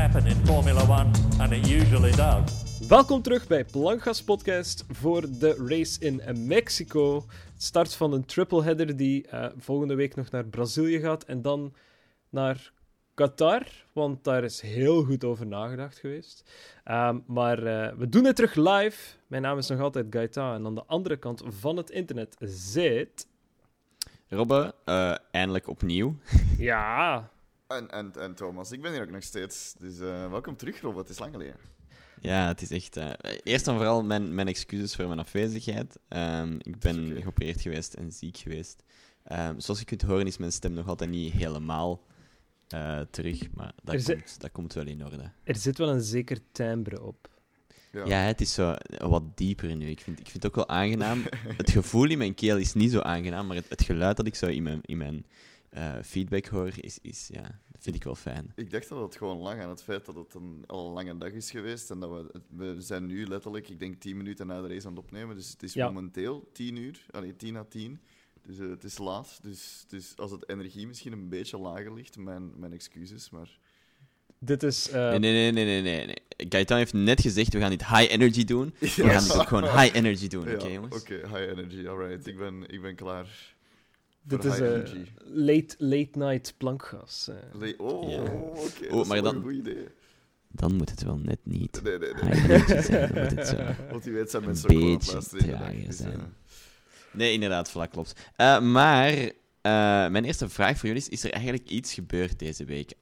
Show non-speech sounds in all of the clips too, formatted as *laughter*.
happen in Formula One, and it usually does. Welkom terug bij Plankgas Podcast voor de race in Mexico. Start van een triple header die uh, volgende week nog naar Brazilië gaat en dan naar Qatar, want daar is heel goed over nagedacht geweest. Um, maar uh, we doen het terug live. Mijn naam is nog altijd Gaita en aan de andere kant van het internet zit... Robbe, uh, eindelijk opnieuw. Ja. En, en, en Thomas, ik ben hier ook nog steeds. Dus uh, welkom terug, Robbe. Het is lang geleden. Ja, het is echt. Uh, eerst en vooral mijn, mijn excuses voor mijn afwezigheid. Um, ik ben okay. geopereerd geweest en ziek geweest. Um, zoals je kunt horen, is mijn stem nog altijd niet helemaal uh, terug. Maar dat, zit, komt, dat komt wel in orde. Er zit wel een zeker timbre op. Ja. ja, het is zo wat dieper nu. Ik vind, ik vind het ook wel aangenaam. *laughs* het gevoel in mijn keel is niet zo aangenaam, maar het, het geluid dat ik zo in mijn, in mijn uh, feedback hoor, is, is, ja, dat vind ik wel fijn. Ik dacht dat het gewoon lag aan het feit dat het een, al een lange dag is geweest. En dat we, we zijn nu letterlijk, ik denk, tien minuten na de race aan het opnemen. Dus het is ja. momenteel tien uur, allee, tien na tien. Dus uh, het is laat. Dus, dus als het energie misschien een beetje lager ligt, mijn, mijn excuses, maar... Dit is... Uh... Nee, nee, nee, nee, nee, nee. Gaetan heeft net gezegd, we gaan niet high energy doen. Yes. *laughs* We gaan het ook gewoon high energy doen, oké, okay, jongens? Oké, okay, high energy, alright. Ik ben, ik ben klaar. Dit is uh, late, late night plankgas. Uh. Late, oh, ja. oké. Okay, oh, maar dan, een goed idee. Dan moet het wel net niet nee, nee, nee. zijn. Dan moet het zo *laughs* Want die weet zijn mensen een beetje trager zijn. Nee, inderdaad, vlak klopt. Uh, maar uh, mijn eerste vraag voor jullie is: is er eigenlijk iets gebeurd deze week?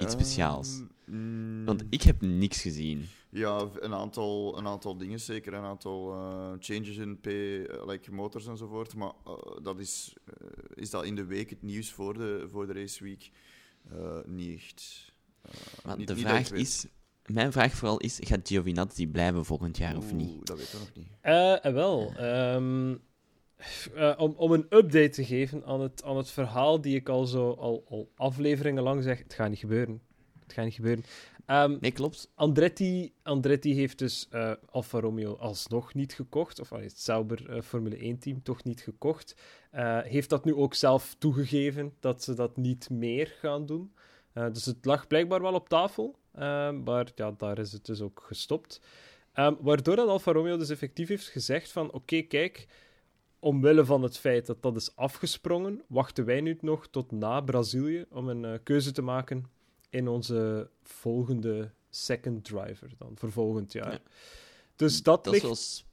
Iets speciaals? Mm, Want ik heb niks gezien. Ja, een aantal, een aantal dingen zeker. Een aantal uh, changes in P, uh, like motors enzovoort. Maar uh, dat is, is dat in de week het nieuws voor de, voor de raceweek? niet echt. maar niet, de niet vraag is... Mijn vraag vooral is, gaat Giovinazzi blijven volgend jaar of niet? Dat weten we nog niet. Uh, wel. Um, uh, om, om een update te geven aan het, aan het verhaal die ik al zo al, al afleveringen lang zeg, het gaat niet gebeuren. Het gaat niet gebeuren. Um, nee, klopt. Andretti, Andretti heeft dus uh, Alfa Romeo alsnog niet gekocht. Of het Sauber uh, Formule 1-team toch niet gekocht. Uh, heeft dat nu ook zelf toegegeven dat ze dat niet meer gaan doen. dus het lag blijkbaar wel op tafel. maar ja, daar is het dus ook gestopt. Um, waardoor dat Alfa Romeo dus effectief heeft gezegd van... Oké, okay, kijk, omwille van het feit dat dat is afgesprongen, wachten wij nu nog tot na Brazilië om een keuze te maken in onze volgende second driver dan, voor volgend jaar. Ja. Dus dat, dat ligt,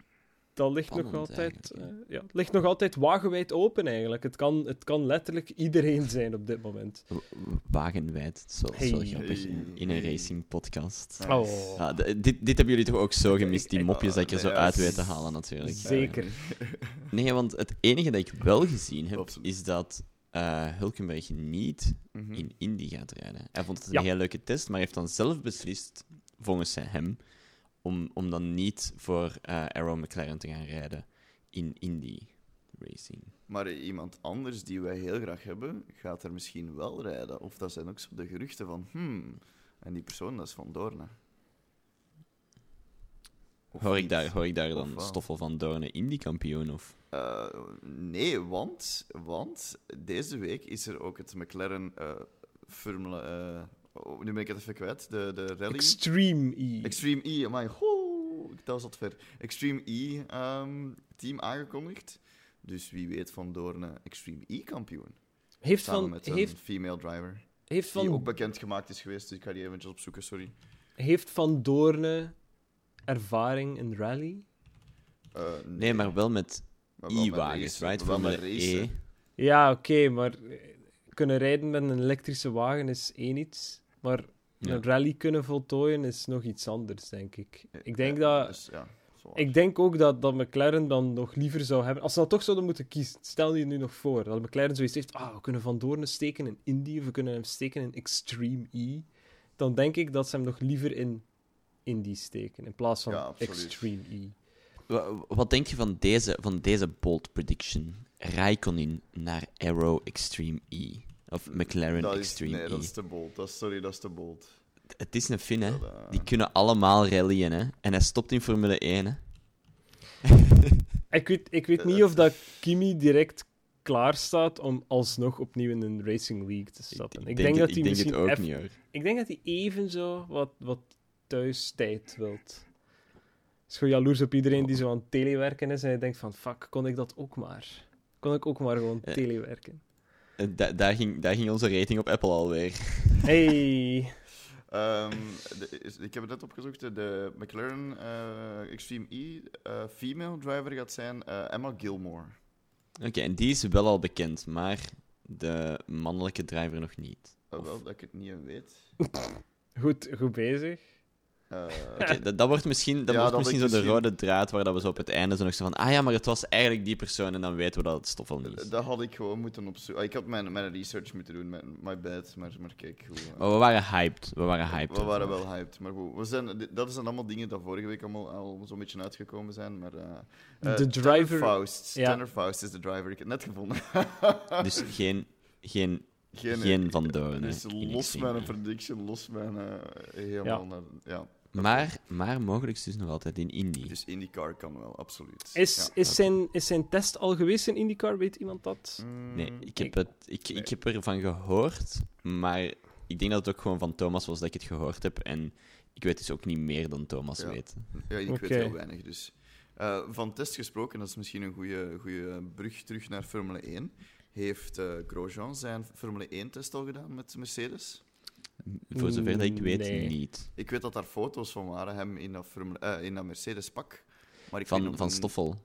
dat ligt nog altijd, uh, ja, ligt nog altijd wagenwijd open eigenlijk. Het kan, het kan letterlijk iedereen zijn op dit moment. Wagenwijd, zo, hey. zo grappig in, een racing podcast. Oh. Ja, dit, dit hebben jullie toch ook zo gemist, die mopjes dat ik er zo uit weet te halen natuurlijk. Zeker. Nee, want het enige dat ik wel gezien heb, is dat uh, Hulkenberg niet mm -hmm. in Indy gaat rijden. Hij vond het een ja. heel leuke test, maar heeft dan zelf beslist, volgens hem, om, om dan niet voor uh, Arrow McLaren te gaan rijden in Indy Racing. Maar iemand anders die wij heel graag hebben, gaat er misschien wel rijden. Of dat zijn ook zo de geruchten van, hmm, en die persoon dat is Van Doorne. Hoor ik, daar, hoor ik daar dan Stoffel van Doorne Indy-kampioen? Of? Uh, nee, want, want deze week is er ook het McLaren uh, Formule... Uh, oh, nu ben ik het even kwijt. De, de rally... Extreme E. Extreme E, amai. Ho, dat was wat ver. Extreme E um, team aangekondigd. Dus wie weet van Doorne Extreme E kampioen. Heeft Samen van, met een heeft, female driver. Heeft van, die ook bekend gemaakt is geweest, dus ik ga die eventjes opzoeken, sorry. Heeft Van Doorne ervaring in rally? Uh, nee. nee, maar wel met e-wagens, right? Van de E. Ja, oké, okay, maar kunnen rijden met een elektrische wagen is één iets, maar ja. een rally kunnen voltooien is nog iets anders, denk ik. Ik denk ja, dat... Dus, ja, ik denk ook dat, dat McLaren dan nog liever zou hebben... Als ze dat toch zouden moeten kiezen, stel je nu nog voor, dat McLaren zoiets heeft, ah, we kunnen Van Doorne steken in Indy, of we kunnen hem steken in Extreme E, dan denk ik dat ze hem nog liever in Indy steken, in plaats van ja, Extreme E. Wat denk je van deze, van deze bold prediction? Raikkonen naar Aero Extreme E. Of McLaren dat is, Extreme nee, E. dat is te bold. Dat is, sorry, dat is te bold. Het is een Finn, hè. Uh... Die kunnen allemaal rallyen, hè. En hij stopt in Formule 1, hè. *laughs* ik weet, ik weet niet of dat Kimi direct klaar staat om alsnog opnieuw in een Racing League te stappen. Ik, ik, denk, denk, dat hij misschien ook niet hoor. Ik denk dat hij even zo wat, wat thuis tijd wilt. Is gewoon jaloers op iedereen die zo aan het telewerken is en je denkt van, fuck, kon ik dat ook maar? Kon ik ook maar gewoon telewerken? Eh, da- daar, ging, daar ging onze rating op Apple alweer. *laughs* Hey, Ehm, de- is- ik heb het net opgezocht. De McLaren eh, Extreme E eh, female driver gaat zijn eh, Emma Gilmore. Oké, en die is wel al bekend, maar de mannelijke driver nog niet. Eh, Of- wel, dat ik het niet weet. *laughs* goed, goed bezig. Eh, Oké, dat, dat wordt misschien, dat Ja, wordt dat misschien zo de misschien- rode draad waar dat we zo op het einde zo nog zo van ah ja, maar het was eigenlijk die persoon en dan weten we dat het Stoffel niet is. Dat had ik gewoon moeten opzoeken. Ah, Ik had mijn, mijn research moeten doen, mijn, my bad. Maar, maar kijk, hoe, eh, Maar we waren hyped. We waren hyped. we waren wel hyped. Maar goed, we zijn, dat zijn allemaal dingen die vorige week allemaal al zo'n beetje uitgekomen zijn. Maar, eh, De Tanner driver- Faust. ja. Tanner Faust is de driver. Ik heb het net gevonden. *laughs* Dus geen, geen, Geen, geen Van Doorn. Dus los mijn prediction, los mijn eh, helemaal naar... Ja. Maar, maar mogelijk dus nog altijd in Indy. Dus IndyCar kan wel, absoluut. Is, Ja. is, zijn, is zijn test al geweest in IndyCar? Weet iemand dat? Mm, Nee, ik heb, het, ik, ik heb ervan gehoord, maar ik denk dat het ook gewoon van Thomas was dat ik het gehoord heb. En ik weet dus ook niet meer dan Thomas Ja. weet. Ja, ik weet heel weinig. Dus. Eh, van test gesproken, dat is misschien een goede brug terug naar Formule 1. Heeft eh, Grosjean zijn Formule 1-test al gedaan met Mercedes? Voor zover dat ik weet, Nee. niet. Ik weet dat daar foto's van waren, hem in dat, Formule, eh, in dat Mercedes-pak. Maar ik weet Van, van Stoffel.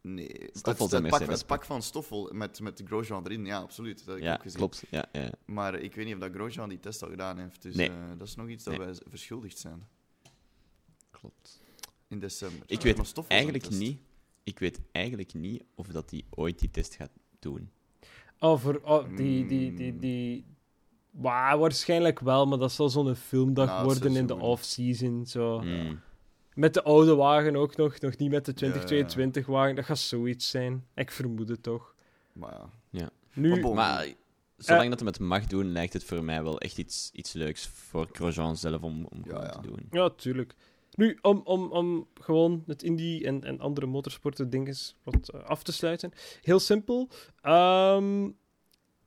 Nee, Stoffel het, zijn het, pak, het pak van Stoffel met, met Grosjean erin, ja, absoluut. Dat heb ik Ja, ook gezien. klopt. Ja, ja. Maar ik weet niet of dat Grosjean die test al gedaan heeft. Dus Nee. eh, dat is nog iets dat Nee. wij verschuldigd zijn klopt. in december. Ik Ja, weet Eigenlijk niet. Ik weet eigenlijk niet of dat hij ooit die test gaat doen. Oh, voor oh, die, die, Mm. die, die... Waarschijnlijk wel, maar dat zal zo'n filmdag worden in de off-season. Zo. Hmm. Met de oude wagen ook nog, nog niet met de 2022-wagen. Dat gaat zoiets zijn. Ik vermoed het toch. Maar ja. Nu, Maar zolang Eh. dat hij het mag doen, lijkt het voor mij wel echt iets, iets leuks voor Grosjean zelf om, om Ja, ja. te doen. Ja, tuurlijk. Nu, om, om, om gewoon het indie en, en andere motorsporten dinges wat eh, af te sluiten. Heel simpel. Ehm,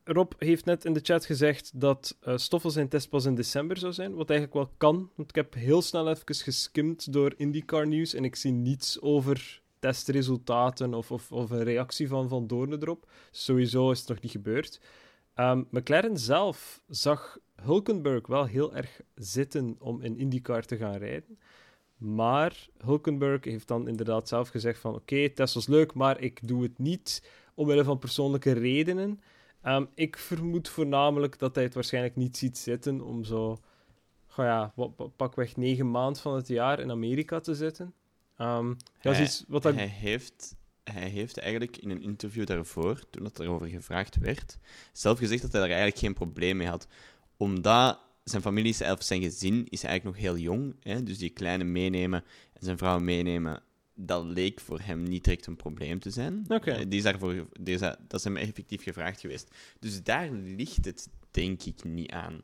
Rob heeft net in de chat gezegd dat eh Stoffel zijn test pas in december zou zijn. Wat eigenlijk wel kan. Want ik heb heel snel even geskimd door IndyCar nieuws en ik zie niets over testresultaten of, of, of een reactie van Van Doornen erop. Sowieso is het nog niet gebeurd. Ehm, McLaren zelf zag Hulkenberg wel heel erg zitten om in IndyCar te gaan rijden. Maar Hulkenberg heeft dan inderdaad zelf gezegd van oké, test was leuk, maar ik doe het niet omwille van persoonlijke redenen. Ehm, ik vermoed voornamelijk dat hij het waarschijnlijk niet ziet zitten om zo, goh ja, wat, pakweg negen maanden van het jaar in Amerika te zitten. Ehm, dat is Hij- iets wat dat... Hij heeft, hij heeft eigenlijk in een interview daarvoor, toen het erover gevraagd werd, zelf gezegd dat hij daar eigenlijk geen probleem mee had. Omdat zijn familie, is- of zijn gezin, is eigenlijk nog heel jong. Hè? Dus die kleine meenemen en zijn vrouw meenemen, dat leek voor hem niet direct een probleem te zijn. Eh, die is daarvoor, die dat is hem effectief gevraagd geweest. Dus daar ligt het, denk ik, niet aan.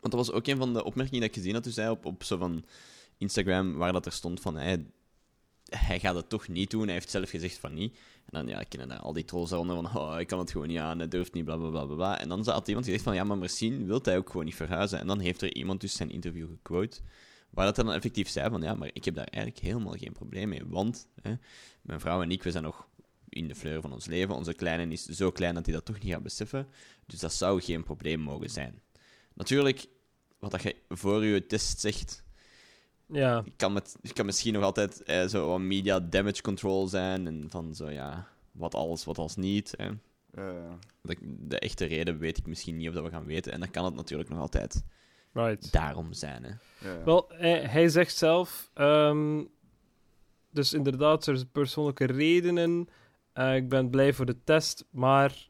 Want dat was ook een van de opmerkingen dat ik gezien had, dus hij op, op zo van Instagram, waar dat er stond van, hij, hij gaat het toch niet doen, hij heeft zelf gezegd van niet. En dan ja, kennen daar al die trolls daaronder van, oh, ik kan het gewoon niet aan, hij durft niet, bla bla bla bla. bla. En dan had iemand gezegd van, ja, maar misschien wil hij ook gewoon niet verhuizen. En dan heeft er iemand dus zijn interview gequote, waar dat hij dan effectief zei van, ja, maar ik heb daar eigenlijk helemaal geen probleem mee. Want hè, mijn vrouw en ik, we zijn nog in de fleur van ons leven. Onze kleine is zo klein dat hij dat toch niet gaat beseffen. Dus dat zou geen probleem mogen zijn. Natuurlijk, wat dat je voor je test zegt, Ja, kan, met, kan misschien nog altijd eh, zo wat media damage control zijn. En van zo, ja, wat alles, wat als niet. Hè. Eh, Dat, de echte reden weet ik misschien niet of dat we gaan weten. En dan kan het natuurlijk nog altijd right. daarom zijn. Hè. ja. Wel, hij, hij zegt zelf, ehm, dus inderdaad, er zijn persoonlijke redenen. Eh, ik ben blij voor de test, maar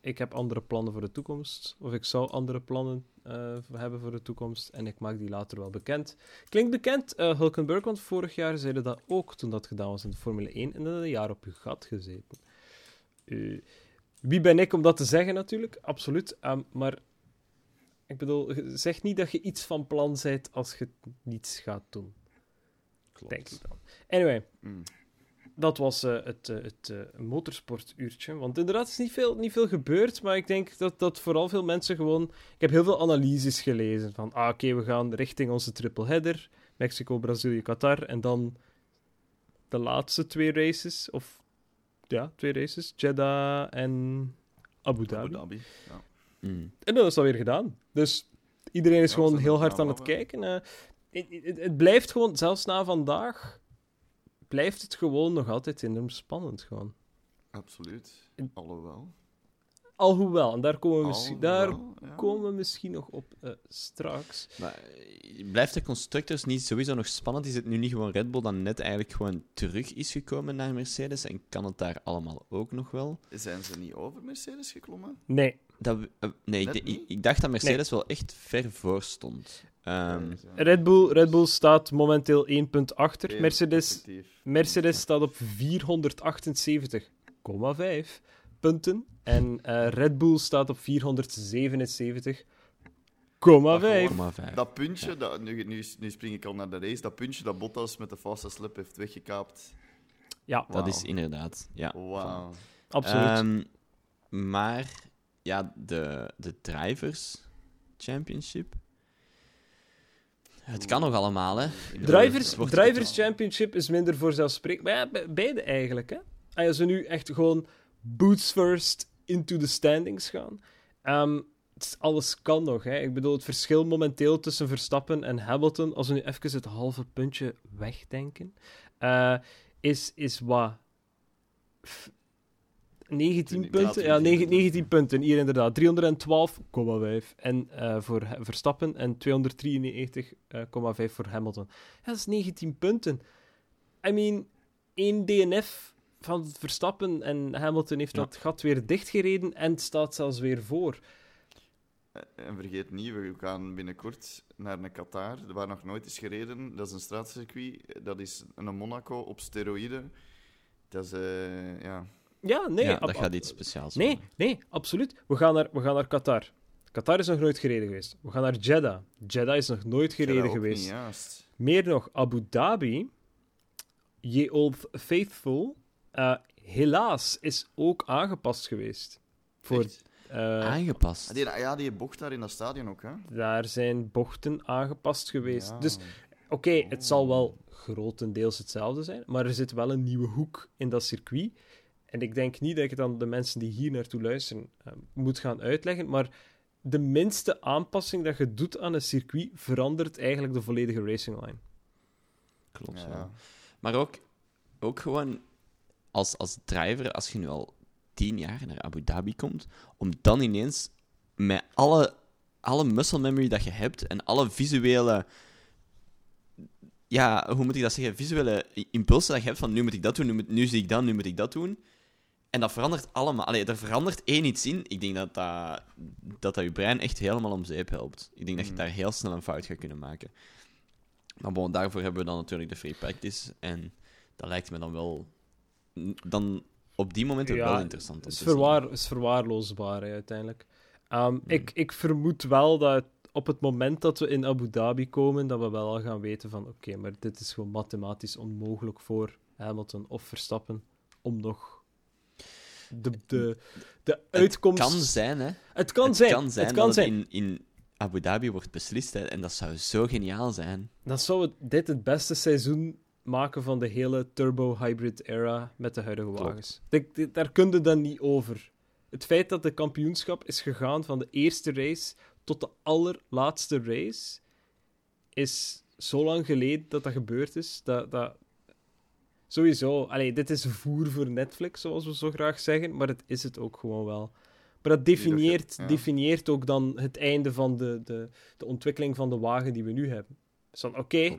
ik heb andere plannen voor de toekomst. Of ik zou andere plannen eh, hebben voor de toekomst en ik maak die later wel bekend. Klinkt bekend, eh, Hulkenberg, want vorig jaar zeiden dat ook toen dat gedaan was in de Formule 1 en dat een jaar op je gat gezeten. Wie ben ik om dat te zeggen, natuurlijk? Absoluut. Ehm, maar ik bedoel, zeg niet dat je iets van plan bent als je niets gaat doen. Klopt. Denk ik dan. Anyway, Mm. dat was het, het motorsportuurtje. Want inderdaad is niet veel, niet veel gebeurd, maar ik denk dat, dat vooral veel mensen gewoon... Ik heb heel veel analyses gelezen van, ah, oké, we gaan richting onze triple header. Mexico, Brazilië, Qatar. En dan de laatste twee races, of ja, twee races, Jeddah en Abu Dhabi. Abu Dhabi ja. Mm. En dat is alweer gedaan. Dus iedereen is gewoon heel hard aan het kijken. Uh, het, het, het, blijft gewoon, zelfs na vandaag, blijft het gewoon nog altijd enorm spannend. Gewoon. Absoluut. Alhoewel. Alhoewel, en daar komen we, misschien, daar komen we misschien nog op uh, straks. Maar blijft de constructors niet sowieso nog spannend? Is het nu niet gewoon Red Bull dan net eigenlijk gewoon terug is gekomen naar Mercedes? En kan het daar allemaal ook nog wel? Zijn ze niet over Mercedes geklommen? Nee. Dat, uh, nee, ik, ik, dacht dat Mercedes wel echt ver voor stond. Um, Red, Bull, Red Bull staat momenteel 1 punt achter. Mercedes, Mercedes staat op 478,5 punten. En uh, Red Bull staat op 477,5. Dat puntje, dat, nu, nu, nu, spring ik al naar de race, dat puntje dat Bottas met de vaste slip heeft weggekaapt. Ja, dat is inderdaad. Ja. Wow. Absoluut. Um, maar ja, de, de Drivers Championship. Het kan nog allemaal, hè? Drivers, drivers Championship is minder voorzelfsprekend. Maar ja, beide eigenlijk, hè? Als ze nu echt gewoon boots first into the standings gaan. Um, alles kan nog. Hè. Ik bedoel, het verschil momenteel tussen Verstappen en Hamilton, als we nu even het halve puntje wegdenken, uh, is, is wat? 19 punten? Ja, 19, punten. Hier inderdaad. 312,5 en, uh, voor Verstappen en 293,5 voor Hamilton. Ja, dat is 19 punten. I mean, één DNF van Verstappen en Hamilton heeft dat gat weer dichtgereden en staat zelfs weer voor. Eh, en vergeet niet, we gaan binnenkort naar een Qatar, waar nog nooit is gereden. Dat is een straatcircuit, dat is een Monaco op steroïden. Dat is, uh, ja... Ja, nee. Ja, dat gaat iets speciaals Nee, nee, absoluut. We gaan, naar, we gaan naar Qatar. Qatar is nog nooit gereden geweest. We gaan naar Jeddah. Jeddah is nog nooit gereden geweest. Meer nog, Abu Dhabi, Ye Old Faithful, uh, helaas is ook aangepast geweest. Voor, uh, aangepast? Ah, die, ja, die bocht daar in dat stadion ook, hè? Daar zijn bochten aangepast geweest. Dus oké, het zal wel grotendeels hetzelfde zijn, maar er zit wel een nieuwe hoek in dat circuit. En ik denk niet dat ik het aan de mensen die hier naartoe luisteren uh, moet gaan uitleggen, maar de minste aanpassing dat je doet aan een circuit verandert eigenlijk de volledige racing line. Klopt, ja. Maar ook, ook gewoon als, als driver, als je nu al tien jaar naar Abu Dhabi komt, om dan ineens met alle, alle muscle memory dat je hebt en alle visuele ja, hoe moet ik dat zeggen? Visuele impulsen dat je hebt van nu moet ik dat doen, nu, moet, nu zie ik dat, nu moet ik dat doen. En dat verandert allemaal. Allee, er verandert één iets in. Ik denk dat dat, dat, dat je brein echt helemaal om zeep helpt. Ik denk dat je mm. daar heel snel een fout gaat kunnen maken. Maar bon, daarvoor hebben we dan natuurlijk de free practice. En dat lijkt me dan wel dan op die moment ja, wel interessant. Het is, verwaar, is verwaarloosbaar uiteindelijk. Um, hmm. ik, ik vermoed wel dat op het moment dat we in Abu Dhabi komen, dat we wel al gaan weten van oké, maar dit is gewoon mathematisch onmogelijk voor Hamilton of Verstappen om nog de, de, de uitkomst... Het kan zijn, hè. Het kan het zijn. Kan zijn het kan dat zijn. in, in Abu Dhabi wordt beslist, hè, en dat zou zo geniaal zijn. Dan zou het, dit het beste seizoen maken van de hele turbo-hybrid era met de huidige wagens. daar kun je dan niet over. Het feit dat de kampioenschap is gegaan van de eerste race tot de allerlaatste race, is zo lang geleden dat dat gebeurd is, dat... dat sowieso, allee, dit is voer voor Netflix, zoals we zo graag zeggen, maar het is het ook gewoon wel. Maar dat definieert, definieert ook dan het einde van de, de, de ontwikkeling van de wagen die we nu hebben. Dus dan, oké,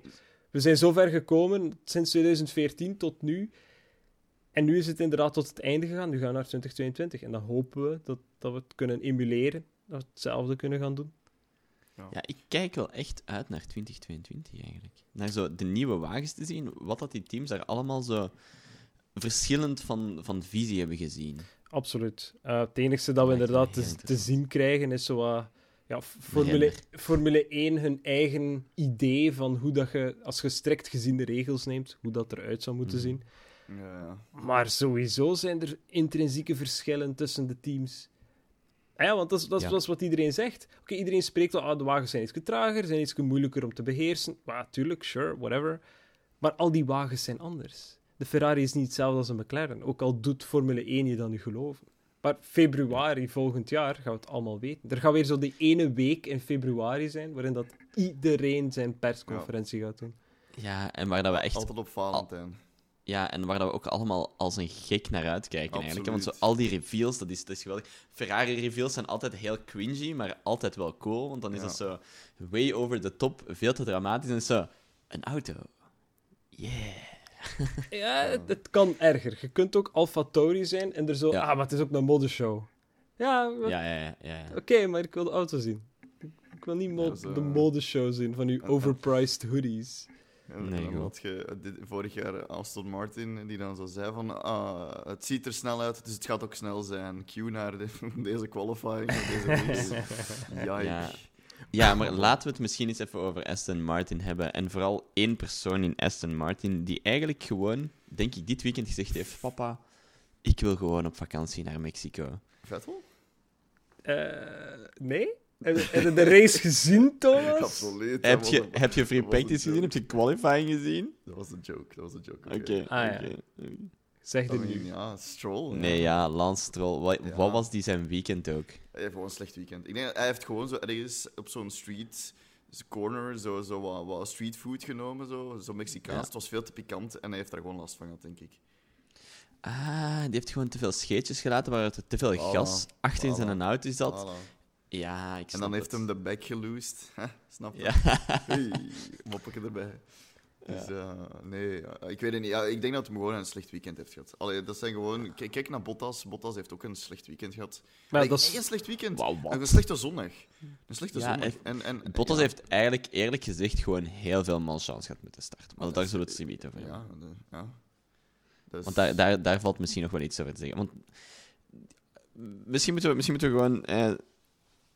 we zijn zo ver gekomen sinds 2014 tot nu. En nu is het inderdaad tot het einde gegaan. Nu gaan we naar 2022. En dan hopen we dat, dat we het kunnen emuleren. Dat we hetzelfde kunnen gaan doen. Ja. ja. ik kijk wel echt uit naar 2022 eigenlijk. Naar zo de nieuwe wagens te zien. Wat dat die teams daar allemaal zo verschillend van, van visie hebben gezien. Absoluut. Uh, het enige dat we inderdaad te, te, zien krijgen is zo ja, Formule, Formule 1 hun eigen idee van hoe dat je, als je strikt gezien de regels neemt, hoe dat eruit zou moeten mm. zien. Ja. Maar sowieso zijn er intrinsieke verschillen tussen de teams. Ja, want dat is, dat is, Ja. dat is wat iedereen zegt. Oké, iedereen spreekt al, ah, de wagens zijn iets trager, zijn iets moeilijker om te beheersen. Ja, tuurlijk, sure, whatever. Maar al die wagens zijn anders. De Ferrari is niet hetzelfde als een McLaren, ook al doet Formule 1 je dan nu geloven. Maar februari volgend jaar gaan we het allemaal weten. Er gaat weer zo die ene week in februari zijn, waarin dat iedereen zijn persconferentie gaat doen. Ja, en waar dat we echt... Altijd op Valentijn. Ja, en waar dat we ook allemaal als een gek naar uitkijken eigenlijk. Want zo, al die reveals, dat is, dat is geweldig. Ferrari-reveals zijn altijd heel cringy, maar altijd wel cool. Want dan is Ja. dat zo way over the top, veel te dramatisch. En zo, een auto. Yeah. *laughs* Ja, het, het kan erger. Je kunt ook Alfa Tauri zijn en er zo... Ja. Ah, maar het is ook een modeshow. Ja, Ja, ja, ja. ja. oké, maar ik wil de auto zien. Ik wil niet mo- Ja, zo- de modeshow zien van uw overpriced hoodies. En Nee, dan had je dit- vorig jaar Aston Martin, die dan zo zei van, ah, het ziet er snel uit, dus het gaat ook snel zijn. Q naar de- *laughs* deze qualifying, deze *laughs* race. Ja. Ja, maar laten we het misschien eens even over Aston Martin hebben. En vooral één persoon in Aston Martin die eigenlijk gewoon, denk ik, dit weekend gezegd heeft: Papa, ik wil gewoon op vakantie naar Mexico. Vettel? Eh, nee? Heb je- de race gezien, Thomas? Absoluut. Heb je, een- heb je free practice gezien? Heb je qualifying gezien? Dat was een joke, dat was een joke. Oké, Ah, ja. oké. Zeg mean, nu. ja, Stroll. Nee, ja, Lance Stroll. Wat, Ja. wat was die zijn weekend ook? Hij heeft gewoon een slecht weekend. Ik denk, hij heeft gewoon zo ergens op zo'n street corner zo, zo wat, wat streetfood genomen, zo, zo Mexicaans. Ja. Het was veel te pikant en hij heeft daar gewoon last van gehad, denk ik. Ah, die heeft gewoon te veel scheetjes gelaten, waar er te veel Voilà. gas achter in Voilà. zijn auto is dat. Voilà. Ja, ik En snap dan heeft hem de bek geloosd. Hè, *laughs* Snap je? Ja. Hey, moppetje erbij. Dus eh, nee, ja, ik weet het niet. Ja, ik denk dat hij gewoon een slecht weekend heeft gehad. Allee, dat zijn gewoon... Kijk, kijk naar Bottas. Bottas heeft ook een slecht weekend gehad. Maar Nee, dat nee, is... een slecht weekend. Wat? Een slechte zondag. Een slechte Ja, zondag. En, en, Bottas ja, heeft eigenlijk, eerlijk gezegd, gewoon heel veel malchance gehad met de start. Maar dat daar is- zullen we het niet over hebben. Ja, de- ja. Dus, Want daar, daar, daar valt misschien nog wel iets over te zeggen. Want misschien moeten we, misschien moeten we gewoon eh,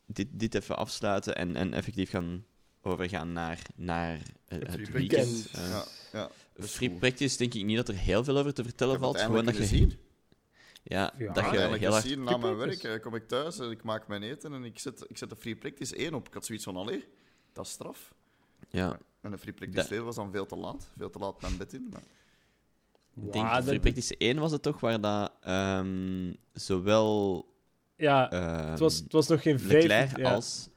dit, dit even afsluiten en, en effectief gaan overgaan naar, naar eh, het free weekend. practice. Eh, ja, ja. free practice denk ik niet dat er heel veel over te vertellen valt. het Gewoon dat je, gezien. ja, Ja, dat je Uiteindelijk heel hard... na mijn werk eh, kom ik thuis en ik maak mijn eten en ik zet, ik zet de free practice 1 op. Ik had zoiets van, allee, dat is straf. Ja, En de free practice Dat- 2 was dan veel te laat. Veel te laat mijn bed in. Maar... ik denk dat free practice 1 was het toch, waar dat ehm, zowel Ja, ehm, het, was, het was nog geen vijf... Leclerc ja, als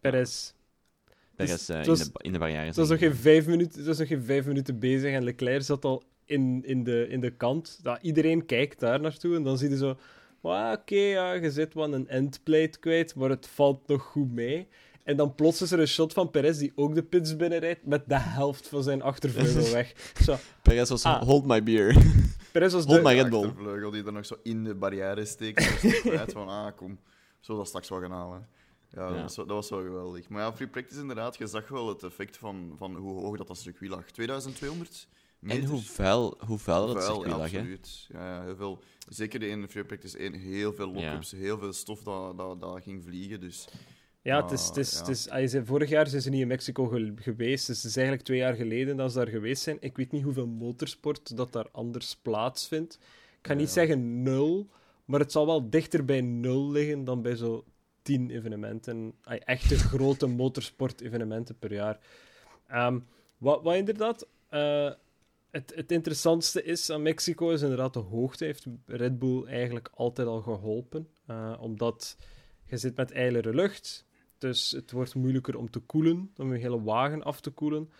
Perez. Perez eh, het in, was- de, in de barrière Het was, nog geen vijf minuten, het was nog geen vijf minuten bezig en Leclerc zat al in, in, de, in de kant. Ja, iedereen kijkt daar naartoe en dan zie je zo... "Ah, Oké, ja, je zit wel een endplate kwijt, maar het valt nog goed mee. En dan plots is er een shot van Perez die ook de pits binnenrijdt met de helft van zijn achtervleugel weg. *laughs* Zo, Perez was Ah. hold my beer. *laughs* Perez was Hold de... my De Red Bull. achtervleugel die er nog zo in de barrière steekt. *laughs* kwijt van, ah, kom, zo dat straks wel gaan halen. Ja, Dat, was, wel- dat was wel geweldig. Maar ja, free practice inderdaad, je zag wel het effect van, van hoe hoog dat, dat circuit lag. 2200 meter. En hoe vuil, hoe vuil dat Vuil, circuit ja, lag, hè? absoluut. Ja, ja, heel veel, zeker in free practice 1, heel veel lock-ups, heel veel stof dat, dat, dat ging vliegen. Dus Ja, het is, het is, het ja. is, zei, vorig jaar zijn ze niet in Mexico ge- geweest. Dus het is eigenlijk twee jaar geleden dat ze daar geweest zijn. Ik weet niet hoeveel motorsport dat daar anders plaatsvindt. Ik ga niet Ja. zeggen nul, maar het zal wel dichter bij nul liggen dan bij zo tien evenementen. Echte grote motorsport-evenementen per jaar. Ehm, wat, inderdaad... eh, het, het interessantste is aan Mexico is inderdaad de hoogte. Heeft Red Bull eigenlijk altijd al geholpen. Eh, omdat je zit met ijlere lucht. Dus het wordt moeilijker om te koelen, om je hele wagen af te koelen.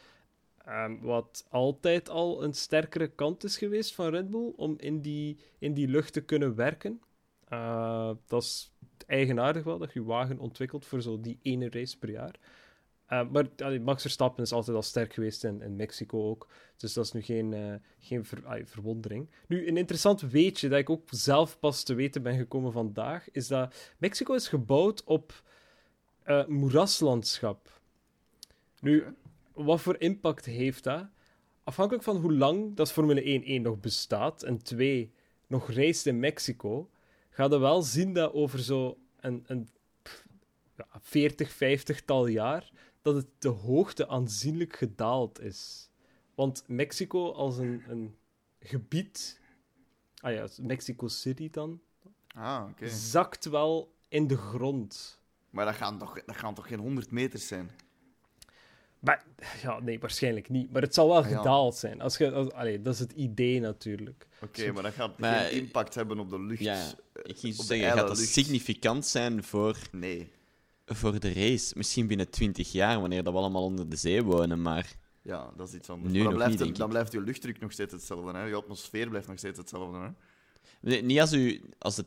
Ehm, wat altijd al een sterkere kant is geweest van Red Bull, om in die, in die lucht te kunnen werken. Eh, dat is eigenaardig wel, dat je wagen ontwikkelt voor zo die ene race per jaar. Eh, maar allee, Max Verstappen is altijd al sterk geweest in, in Mexico ook. Dus dat is nu geen, eh, geen ver- allee, verwondering. Nu, een interessant weetje dat ik ook zelf pas te weten ben gekomen vandaag, is dat Mexico is gebouwd op eh, moeraslandschap. Nu, wat voor impact heeft dat? Afhankelijk van hoe lang dat Formule 1 1 nog bestaat en 2 nog reist in Mexico, ga je wel zien dat over zo een, een pff, ja, 40, 50 tal jaar, dat het de hoogte aanzienlijk gedaald is. Want Mexico als een, een gebied, ah ja, Mexico City dan, ah, okay. zakt wel in de grond. Maar dat gaan toch, dat gaan toch geen 100 meters zijn? Maar, ja, nee, waarschijnlijk niet. Maar het zal wel ah, gedaald zijn. Als je, als, dat is het idee natuurlijk. Oké, maar dat gaat geen impact hebben op de lucht. Ja, ik ging zeggen, gaat dat significant zijn voor, nee. voor de race? Misschien binnen 20 jaar, wanneer dat we allemaal onder de zee wonen, maar... Ja, dat is iets anders. Nu dan, blijft, niet, dan blijft je luchtdruk nog steeds hetzelfde. Hè? Je atmosfeer blijft nog steeds hetzelfde. Hè? Nee, niet als, u, als het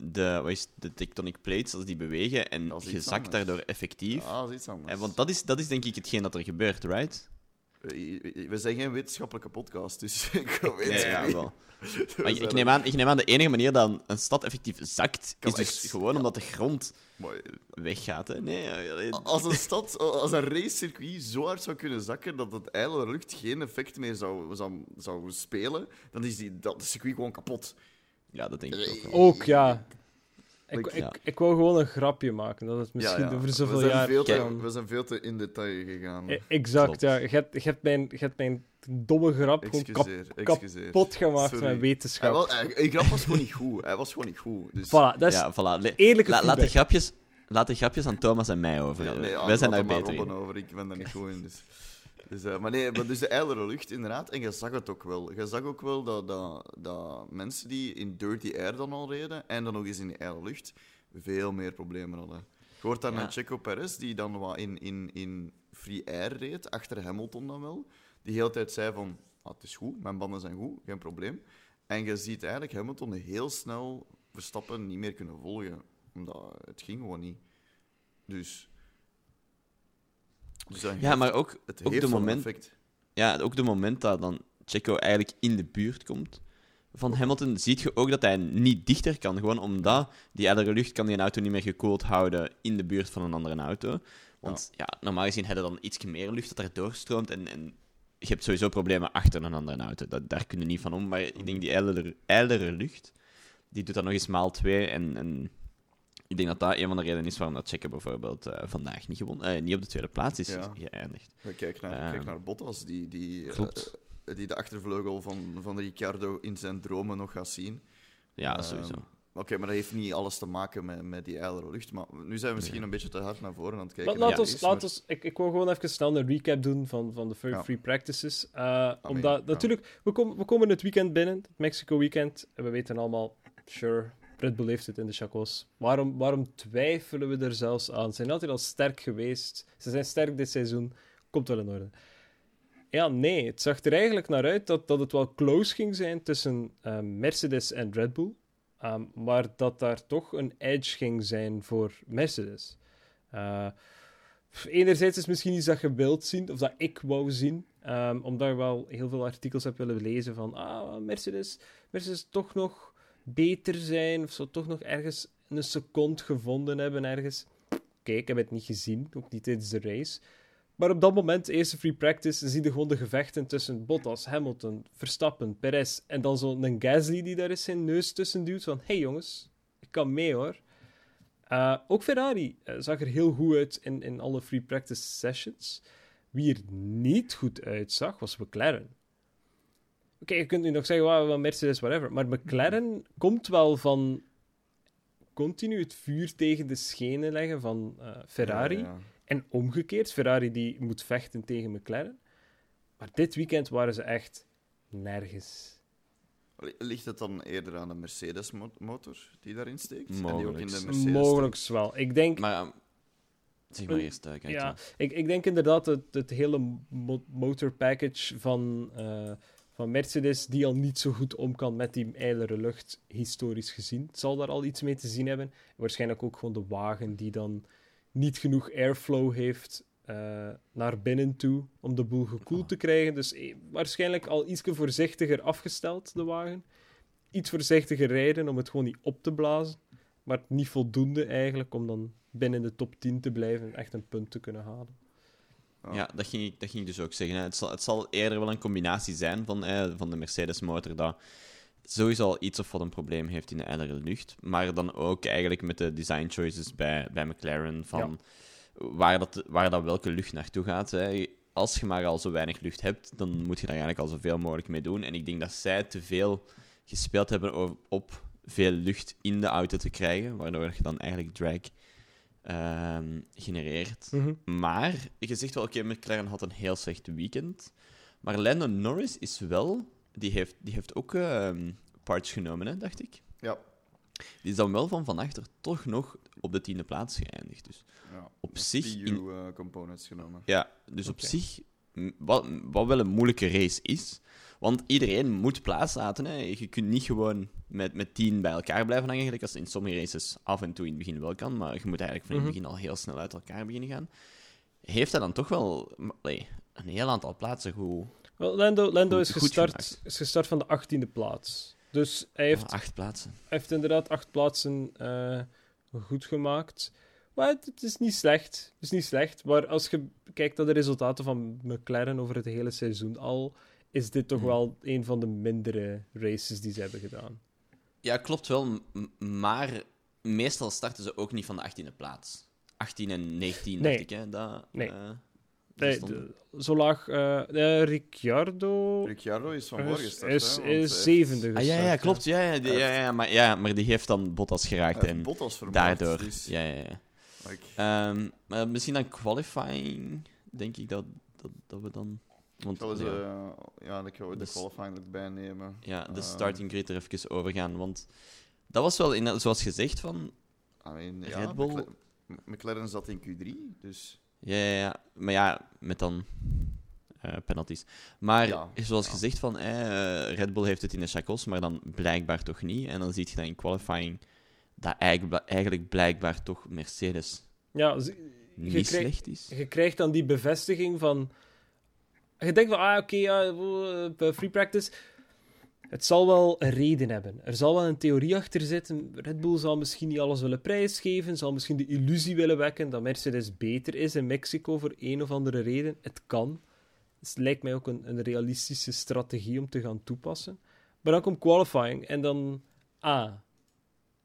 de, wat is, de tectonic plates, als die bewegen en je zakt daardoor effectief. Ja, dat is iets anders. En, want dat is, dat is denk ik hetgeen dat er gebeurt, right? We zijn geen wetenschappelijke podcast, dus *laughs* ik weet nee, ja, wel. *laughs* Maar ik, neem aan, ik neem aan de enige manier dat een, stad effectief zakt, is dus gewoon omdat de grond weggaat. Hè? Nee, als een stad, als een racecircuit zo hard zou kunnen zakken dat het ijle lucht geen effect meer zou, zou, zou spelen, dan is die, dat circuit gewoon kapot. Ja, dat denk ik ook Ook, ja. Ik, ik, ik, wou gewoon een grapje maken, dat het misschien ja, over zoveel we jaar... Te, we zijn veel te in detail gegaan. E exact, ja. Je hebt, je, hebt mijn, je hebt mijn domme grap excuseer, gewoon kap, kapot gemaakt Sorry. met wetenschap. Hij, grap was gewoon niet goed. Hij was gewoon niet goed. Dus... Voilà, dat is ja, voilà. eerlijke La, laat, de grapjes, laat de grapjes aan Thomas en mij over. Ja, nee, Wij zijn daar beter in. over. Ik ben daar niet goed in, dus... Dus, uh, maar nee, maar dus de ijlere lucht, inderdaad. En je zag het ook wel. Je zag ook wel dat, dat, dat mensen die in dirty air dan al reden, en dan nog eens in de ijle lucht, veel meer problemen hadden. Je hoort dan ja. Checo Perez, die dan wat in, in, in free air reed, achter Hamilton dan wel, die de hele tijd zei van, ah, het is goed, mijn banden zijn goed, geen probleem. En je ziet eigenlijk Hamilton heel snel Verstappen niet meer kunnen volgen, omdat het ging gewoon niet. Dus dus ja, maar ook, het ook de moment, ja, ook de moment dat dan Checo eigenlijk in de buurt komt van Hamilton, ziet je ook dat hij niet dichter kan. Gewoon omdat die ijlere lucht kan die auto niet meer gekoeld houden in de buurt van een andere auto. Want ja. normaal gezien hebben dan iets meer lucht dat er doorstroomt en, en je hebt sowieso problemen achter een andere auto. Dat, daar kun je niet van om. Maar ik denk die ijlere, lucht, die doet dat nog eens maal twee en, en ik denk dat dat een van de redenen is waarom dat Checo bijvoorbeeld uh, vandaag niet, gewonnen, uh, niet op de tweede plaats is ja. geëindigd. Kijk naar, uh, kijk naar Bottas, die, die, eh, die de achtervleugel van, van Ricciardo in zijn dromen nog gaat zien. Ja, sowieso. Oké, maar dat heeft niet alles te maken met, met die ijlere lucht. Maar nu zijn we misschien een beetje te hard naar voren aan het kijken. laat ons, laat ons, ik, ik wil gewoon even snel een recap doen van, van de free practices. Uh, omdat, natuurlijk, we, komen we komen het weekend binnen, het Mexico weekend. En we weten allemaal, sure, Red Bull heeft het in de chacos. Waarom, waarom twijfelen we er zelfs aan? Ze zijn altijd al sterk geweest. Ze zijn sterk dit seizoen. Komt wel in orde. Ja, nee. Het zag er eigenlijk naar uit dat, dat het wel close ging zijn tussen uh, Mercedes en Red Bull. Um, maar dat daar toch een edge ging zijn voor Mercedes. Uh, enerzijds is misschien iets dat je wilt zien, of dat ik wou zien. Um, omdat ik wel heel veel artikels heb willen lezen van ah, Mercedes, Mercedes toch nog beter zijn, of zo toch nog ergens een seconde gevonden hebben ergens. Kijk, ik heb het niet gezien, ook niet tijdens de race. Maar op dat moment, eerste free practice, zie je gewoon de gevechten tussen Bottas, Hamilton, Verstappen, Perez en dan zo'n Gasly die daar eens zijn neus tussen duwt van hey jongens, ik kan mee hoor. Uh, ook Ferrari uh, zag er heel goed uit in, in alle free practice sessions. Wie er niet goed uitzag, was McLaren. Oké, je kunt nu nog zeggen, wow, Mercedes, whatever. Maar McLaren komt wel van continu het vuur tegen de schenen leggen van uh, Ferrari. En omgekeerd, Ferrari die moet vechten tegen McLaren. Maar dit weekend waren ze echt nergens. Ligt het dan eerder aan de Mercedes-motor die daarin steekt? Mogelijk. En die ook in de Mercedes Mogelijk wel. Ik denk... Maar, zeg maar eerst. Uh, ja, ik, ik denk inderdaad het, het hele motor package van... Uh, van Mercedes, die al niet zo goed om kan met die ijlere lucht, historisch gezien. Het zal daar al iets mee te zien hebben. Waarschijnlijk ook gewoon de wagen die dan niet genoeg airflow heeft uh, naar binnen toe om de boel gekoeld te krijgen. Dus eh, waarschijnlijk al iets voorzichtiger afgesteld, de wagen. Iets voorzichtiger rijden om het gewoon niet op te blazen. Maar niet voldoende eigenlijk om dan binnen de top 10 te blijven en echt een punt te kunnen halen. Ja, dat ging, ik, dat ging ik dus ook zeggen. Het zal, het zal eerder wel een combinatie zijn van, eh, van de Mercedes-motor dat sowieso al iets of wat een probleem heeft in de ijlere lucht. Maar dan ook eigenlijk met de design choices bij, bij McLaren van waar, dat, waar dat welke lucht naartoe gaat. Hè. als je maar al zo weinig lucht hebt, dan moet je daar eigenlijk al zoveel mogelijk mee doen. En ik denk dat zij te veel gespeeld hebben op veel lucht in de auto te krijgen, waardoor je dan eigenlijk drag genereert. Mhm. Maar je zegt wel, oké, McLaren had een heel slecht weekend. Maar Lando Norris is wel... Die heeft, die heeft ook ehm, parts genomen, hè, dacht ik. Ja. Die is dan wel van van achter toch nog op de tiende plaats geëindigd. Dus ja. op zich... In... Components genomen. Ja, dus op zich... Wat, wat wel een moeilijke race is... Want iedereen moet plaats laten. Hè. Je kunt niet gewoon met, met tien bij elkaar blijven hangen, gelijk als in sommige races af en toe in het begin wel kan. Maar je moet eigenlijk van in het mhm. begin al heel snel uit elkaar beginnen gaan. Heeft hij dan toch wel een heel aantal plaatsen goed... Wel, Lando, Lando is, gestart, is gestart van de achttiende plaats. Dus hij heeft... acht plaatsen. Hij heeft inderdaad acht plaatsen uh, goed gemaakt. Maar het, is niet slecht. Het is niet slecht. Maar als je kijkt naar de resultaten van McLaren over het hele seizoen al, is dit toch hmm. wel een van de mindere races die ze hebben gedaan. Ja, klopt wel. Maar meestal starten ze ook niet van de 18e plaats. 18 en 19, nee. dacht ik. Hè? Dat, nee. Uh, nee zo laag. Uh, Ricciardo. Ricciardo is van voor gestart. Is, is zevende ah, ja, ja, klopt. Ja, ja, ja, ja, maar, ja, maar die heeft dan Bottas geraakt. En Bottas vermoord, daardoor. Dus... Ja, ja, ja. Um, maar misschien dan qualifying, denk ik dat, dat, dat we dan want, Zullen ze, ja, ja ik ga de dus, qualifying erbij nemen. Ja, de uh, starting grid er even over gaan. Want dat was wel, in, zoals gezegd, van I mean, Red ja, Bull... McLaren zat in Q3, dus... Ja, ja, ja. maar ja, met dan uh, penalties. Maar ja, zoals gezegd, van, eh, Red Bull heeft het in de chacos, maar dan blijkbaar toch niet. En dan zie je dat in qualifying dat eigenlijk, blijkbaar toch Mercedes ja, niet slecht is. Je krijgt dan die bevestiging van je denkt van, ah, oké, ja, uh, free practice. Het zal wel een reden hebben. Er zal wel een theorie achter zitten. Red Bull zal misschien niet alles willen prijsgeven, zal misschien de illusie willen wekken dat Mercedes beter is in Mexico voor een of andere reden. Het kan. Het lijkt mij ook een, een realistische strategie om te gaan toepassen. Maar dan komt qualifying en dan... Ah,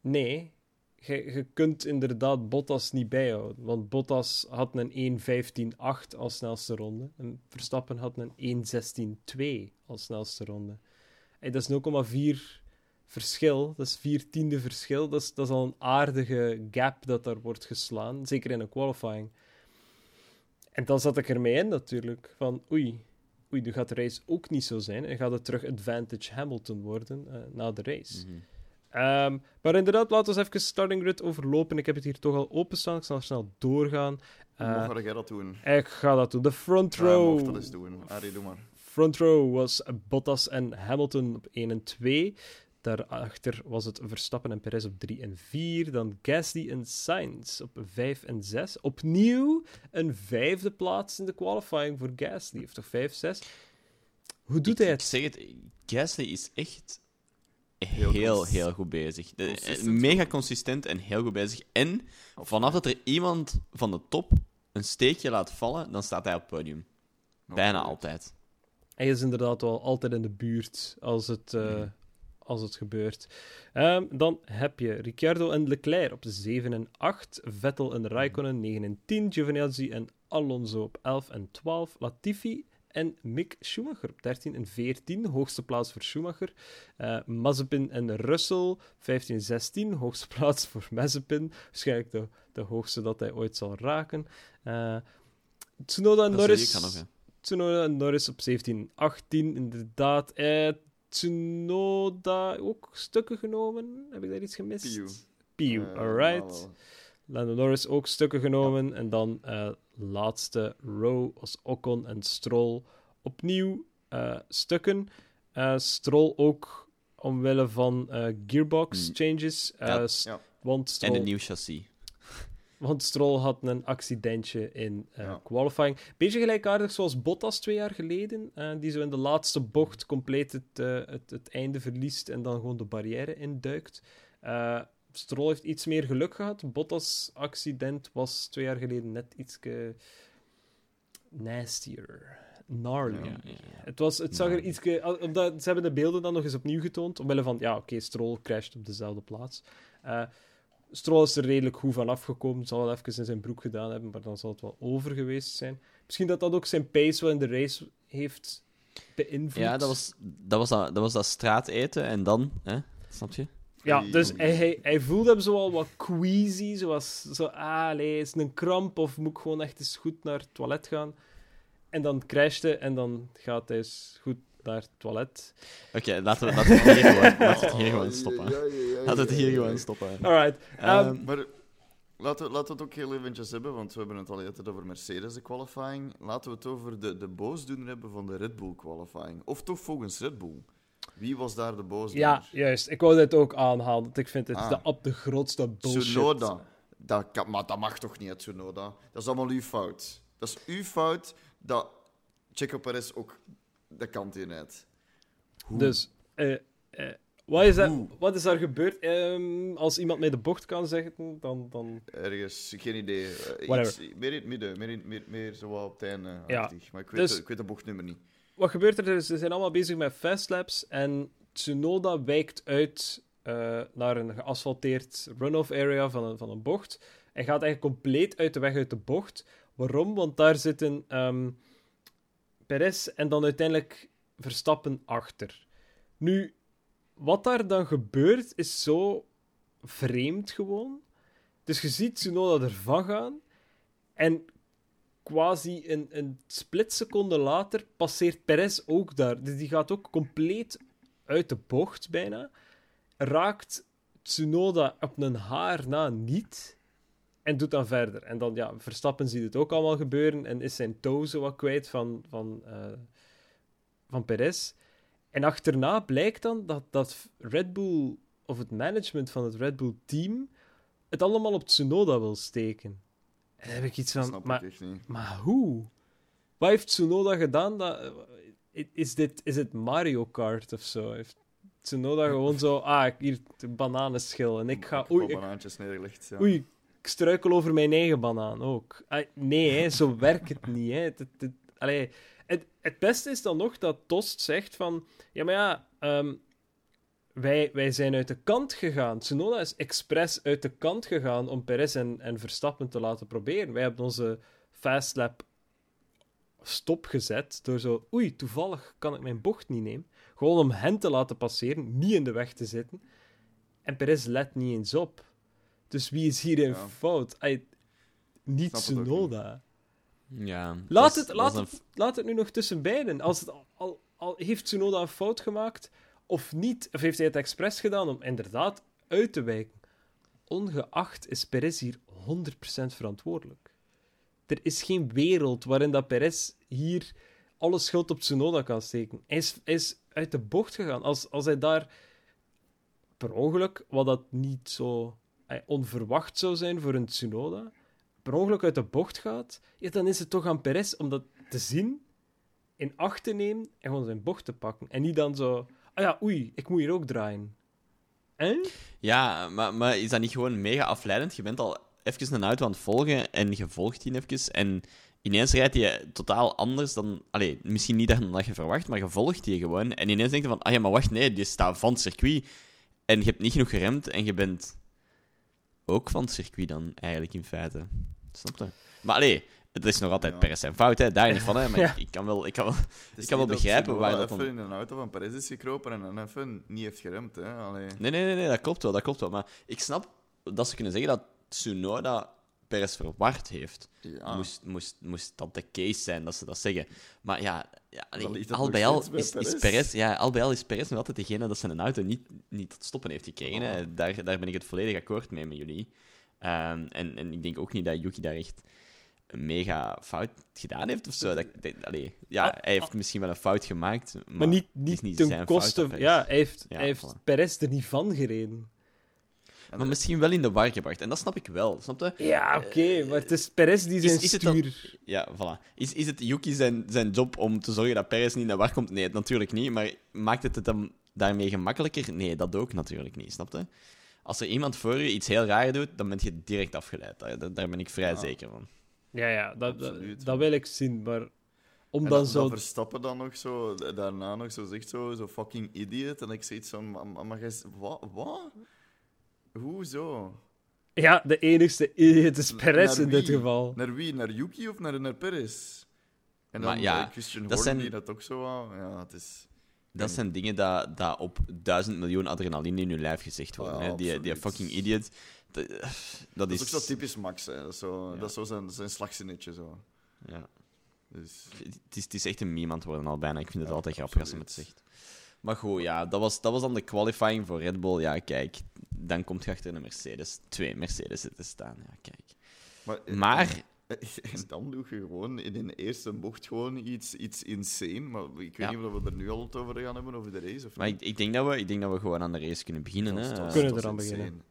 nee, je, je kunt inderdaad Bottas niet bijhouden. Want Bottas had een 1.15.8 als snelste ronde. En Verstappen had een 1.16.2 als snelste ronde. Hey, dat is 0,4 verschil. Dat is 4 tiende verschil. Dat is, dat is al een aardige gap dat daar wordt geslaan. Zeker in een qualifying. En dan zat ik ermee in natuurlijk. Van oei, oei, nu gaat de race ook niet zo zijn. En gaat het terug advantage Hamilton worden uh, na de race. Mm Ehm, maar inderdaad, laten we even starting grid overlopen. Ik heb het hier toch al openstaan. Ik zal snel doorgaan. Uh, Hoe ga jij dat doen? Ik ga dat doen. De front row. Ja, dat eens doen. Arie, doe maar. Front row was Bottas en Hamilton op 1 en 2. Daarachter was het Verstappen en Perez op 3 en 4. Dan Gasly en Sainz op 5 en 6. Opnieuw een vijfde plaats in de qualifying voor Gasly. Of toch 5, 6? Hoe doet hij het? Ik zeg het, Gasly is echt heel, heel, goed bezig. mega consistent en heel goed bezig. En vanaf dat er iemand van de top een steekje laat vallen, dan staat hij op het podium. Bijna altijd. Hij is inderdaad wel altijd in de buurt als het, uh, als het gebeurt. Um, dan heb je Ricciardo en Leclerc op 7 en 8. Vettel en Raikkonen 9 en 10. Giovinazzi en Alonso op 11 en 12. Latifi en Mick Schumacher op 13 en 14, hoogste plaats voor Schumacher. Uh, Mazepin en Russell, 15 en 16, hoogste *laughs* plaats voor Mazepin. Waarschijnlijk de, de hoogste dat hij ooit zal raken. Uh, Tsunoda en Norris... Nog, Tsunoda en Norris op 17 en 18, inderdaad. Tsunoda ook stukken genomen. Heb ik daar iets gemist? Piu. Piu, alright. Lando Norris ook stukken genomen. En dan uh, laatste row was Ocon en Stroll opnieuw uh, stukken. Uh, Stroll ook omwille van gearbox hmm. changes. Ja. Want Stroll, en een nieuw chassis. *laughs* Want Stroll had een accidentje in qualifying. Beetje gelijkaardig zoals Bottas twee jaar geleden. Die zo in de laatste bocht compleet het, het, het, einde verliest en dan gewoon de barrière induikt. Stroll heeft iets meer geluk gehad. Bottas' accident was twee jaar geleden net iets nastier. Gnarly. Het, was, het zag er iets. Omdat, ze hebben de beelden dan nog eens opnieuw getoond. Omwille van, ja, oké, okay, Stroll crasht op dezelfde plaats. Uh, Stroll is er redelijk goed van afgekomen. Zal wel even in zijn broek gedaan hebben, maar dan zal het wel over geweest zijn. Misschien dat dat ook zijn pace wel in de race heeft beïnvloed. Ja, dat was dat, was dat, dat, was dat straateten en dan, hè? snap je? Ja, dus hij, hij, hij voelde hem zo al wat queasy. Zoals, zo, ah, nee, is het een kramp of moet ik gewoon echt eens goed naar het toilet gaan? En dan crashte en dan gaat hij eens goed naar het toilet. Oké, laten, we, laten, we hier gewoon, laten we het *laughs* hier gewoon stoppen. Laten we het hier gewoon stoppen. Alright. Um, maar laten we, laten we het ook heel eventjes hebben, want we hebben het al eerder over Mercedes, de qualifying. Laten we het over de, de boosdoener hebben van de Red Bull qualifying. Of toch volgens Red Bull. Wie was daar de boosdoener? Ja, juist. Ik wou dit ook aanhalen. Want ik vind het ah. de, op de grootste bullshit. Tsunoda. Dat, kan, maar dat mag toch niet, Tsunoda? Dat is allemaal uw fout. Dat is uw fout dat Checo Perez ook de kant in uit. Dus, uh, uh, wat, is er, wat is er gebeurd? Um, als iemand mij de bocht kan zeggen, dan... dan... Ergens, geen idee. Uh, iets, meer in het midden, meer, in, meer, meer zo op het einde. Ja. Maar ik weet, dus, ik weet de bochtnummer niet. Wat gebeurt er? Ze zijn allemaal bezig met fastlabs en Tsunoda wijkt uit naar een geasfalteerd run-off area van een, van een bocht. Hij gaat eigenlijk compleet uit de weg uit de bocht. Waarom? Want daar zitten um, Perez en dan uiteindelijk Verstappen achter. Nu, wat daar dan gebeurt, is zo vreemd gewoon. Dus je ziet Tsunoda ervan gaan en quasi een, een splitseconde later passeert Perez ook daar. Dus die gaat ook compleet uit de bocht bijna. Raakt Tsunoda op een haar na niet. En doet dan verder. En dan, ja, Verstappen ziet het ook allemaal gebeuren en is zijn zo wat kwijt van, van, uh, van Perez. En achterna blijkt dan dat, dat Red Bull, of het management van het Red Bull team, het allemaal op Tsunoda wil steken. En dan heb ik iets van, maar, maar hoe? Wat heeft Tsunoda gedaan? Dat, eh, is, dit, is het Mario Kart of zo? Heeft Tsunoda gewoon zo, *laughs* ah, hier, de bananenschil. En ik ga... Oei, banaantjes neergelegd, ja. Oei, ik struikel over mijn eigen banaan ook. nee, hè, zo *laughs* werkt het niet. Hè. Het, het, het, het, beste is dan nog dat Tost zegt van... Ja, maar ja, um, wij, wij zijn uit de kant gegaan. Tsunoda is expres uit de kant gegaan om Perez en, en Verstappen te laten proberen. Wij hebben onze fastlap stopgezet door zo... Oei, toevallig kan ik mijn bocht niet nemen. Gewoon om hen te laten passeren, niet in de weg te zitten. En Perez let niet eens op. Dus wie is hier in fout? Ay, niet Tsunoda. Ja. Laat, het, laat, het, laat het nu nog tussen beiden. Als het al, al, heeft Tsunoda een fout gemaakt of niet, of heeft hij het expres gedaan om inderdaad uit te wijken? Ongeacht is Perez hier 100% verantwoordelijk. Er is geen wereld waarin dat Perez hier alle schuld op Tsunoda kan steken. Hij is, is uit de bocht gegaan. Als, als hij daar per ongeluk, wat dat niet zo onverwacht zou zijn voor een Tsunoda, per ongeluk uit de bocht gaat, dan is het toch aan Perez om dat te zien, in acht te nemen en gewoon zijn bocht te pakken. En niet dan zo, ah ja, oei, ik moet hier ook draaien. En? Ja, maar, maar is dat niet gewoon mega afleidend? Je bent al even een auto aan het volgen en je volgt die even en ineens rijdt je totaal anders dan... Allee, misschien niet dan je verwacht, maar je volgt die gewoon. En ineens denk je van, ah ja, maar wacht, nee, die staat van het circuit en je hebt niet genoeg geremd en je bent ook van het circuit dan, eigenlijk, in feite. Snap je? Maar allee, het is nog altijd ja. Perez zijn fout, hè. daar niet van. Hè. Maar *laughs* ik, kan wel, ik kan wel, ik kan wel begrijpen waar dat dan... in een auto van Perez is gekropen en dan even niet heeft geremd. Hè. Allee. Nee, nee, nee, nee, dat klopt wel, dat klopt wel. Maar ik snap dat ze kunnen zeggen dat Tsunoda Perez verward heeft. Ja. Moest, moest, moest dat de case zijn dat ze dat zeggen. Maar ja, ja al bij al is, is Perez, ja, al bij al is Perez nog altijd degene dat zijn auto niet, niet tot stoppen heeft gekregen. Oh. Daar, daar ben ik het volledig akkoord mee met jullie. Um, en, en ik denk ook niet dat Yuki daar echt een mega fout gedaan heeft of zo. Dat, dat ja, ah, hij heeft ah. misschien wel een fout gemaakt, maar, maar niet, niet, niet ten koste... Ja, hij heeft, ja, hij heeft Perez er niet van gereden maar misschien wel in de war gebracht. En dat snap ik wel, snap je? Ja, oké, maar het is Perez die zijn is, is stuur... ja, voilà. Is, is het Yuki zijn, zijn job om te zorgen dat Perez niet in de war komt? Nee, natuurlijk niet. Maar maakt het het hem daarmee gemakkelijker? Nee, dat ook natuurlijk niet, snap je? Als er iemand voor je iets heel raar doet, dan ben je direct afgeleid. Daar, daar ben ik vrij zeker van. Ja, ja, dat, dat, wil ik zien, maar... Om dan, zo... Verstappen dan nog zo, daarna nog zo zegt zo, zo fucking idiot. En ik zeg iets van, maar, maar, maar wat? Wat? Hoezo? Ja, de enigste idiot is Perez in dit geval. Naar wie? Naar Yuki of naar, naar Perez? En dan maar, ja, Christian Horner zijn... die dat ook zo wou. Ja, het is... Dat zijn dingen dat, dat op duizend miljoen adrenaline in je lijf gezegd worden. hè? Die, die fucking idiot. Dat, dat, is... ook zo typisch Max. Hè? Dat is zo, dat is zo zijn, zijn slagzinnetje. Zo. Ja. Dus... Het, is, het is echt een meme aan het worden al bijna. Ik vind het altijd grappig als hij het zegt. Maar goed, ja, dat was, dat was dan de qualifying voor Red Bull. Ja, kijk, dan komt je achter een Mercedes. Twee Mercedes te staan. Ja, kijk. Maar, eh, maar En *laughs* dan doe je gewoon in een eerste bocht gewoon iets, iets insane. Maar ik weet niet of we er nu al het over gaan hebben, over de race. Of maar ik, ik, denk dat we, ik denk dat we gewoon aan de race kunnen beginnen. We kunnen er aan beginnen.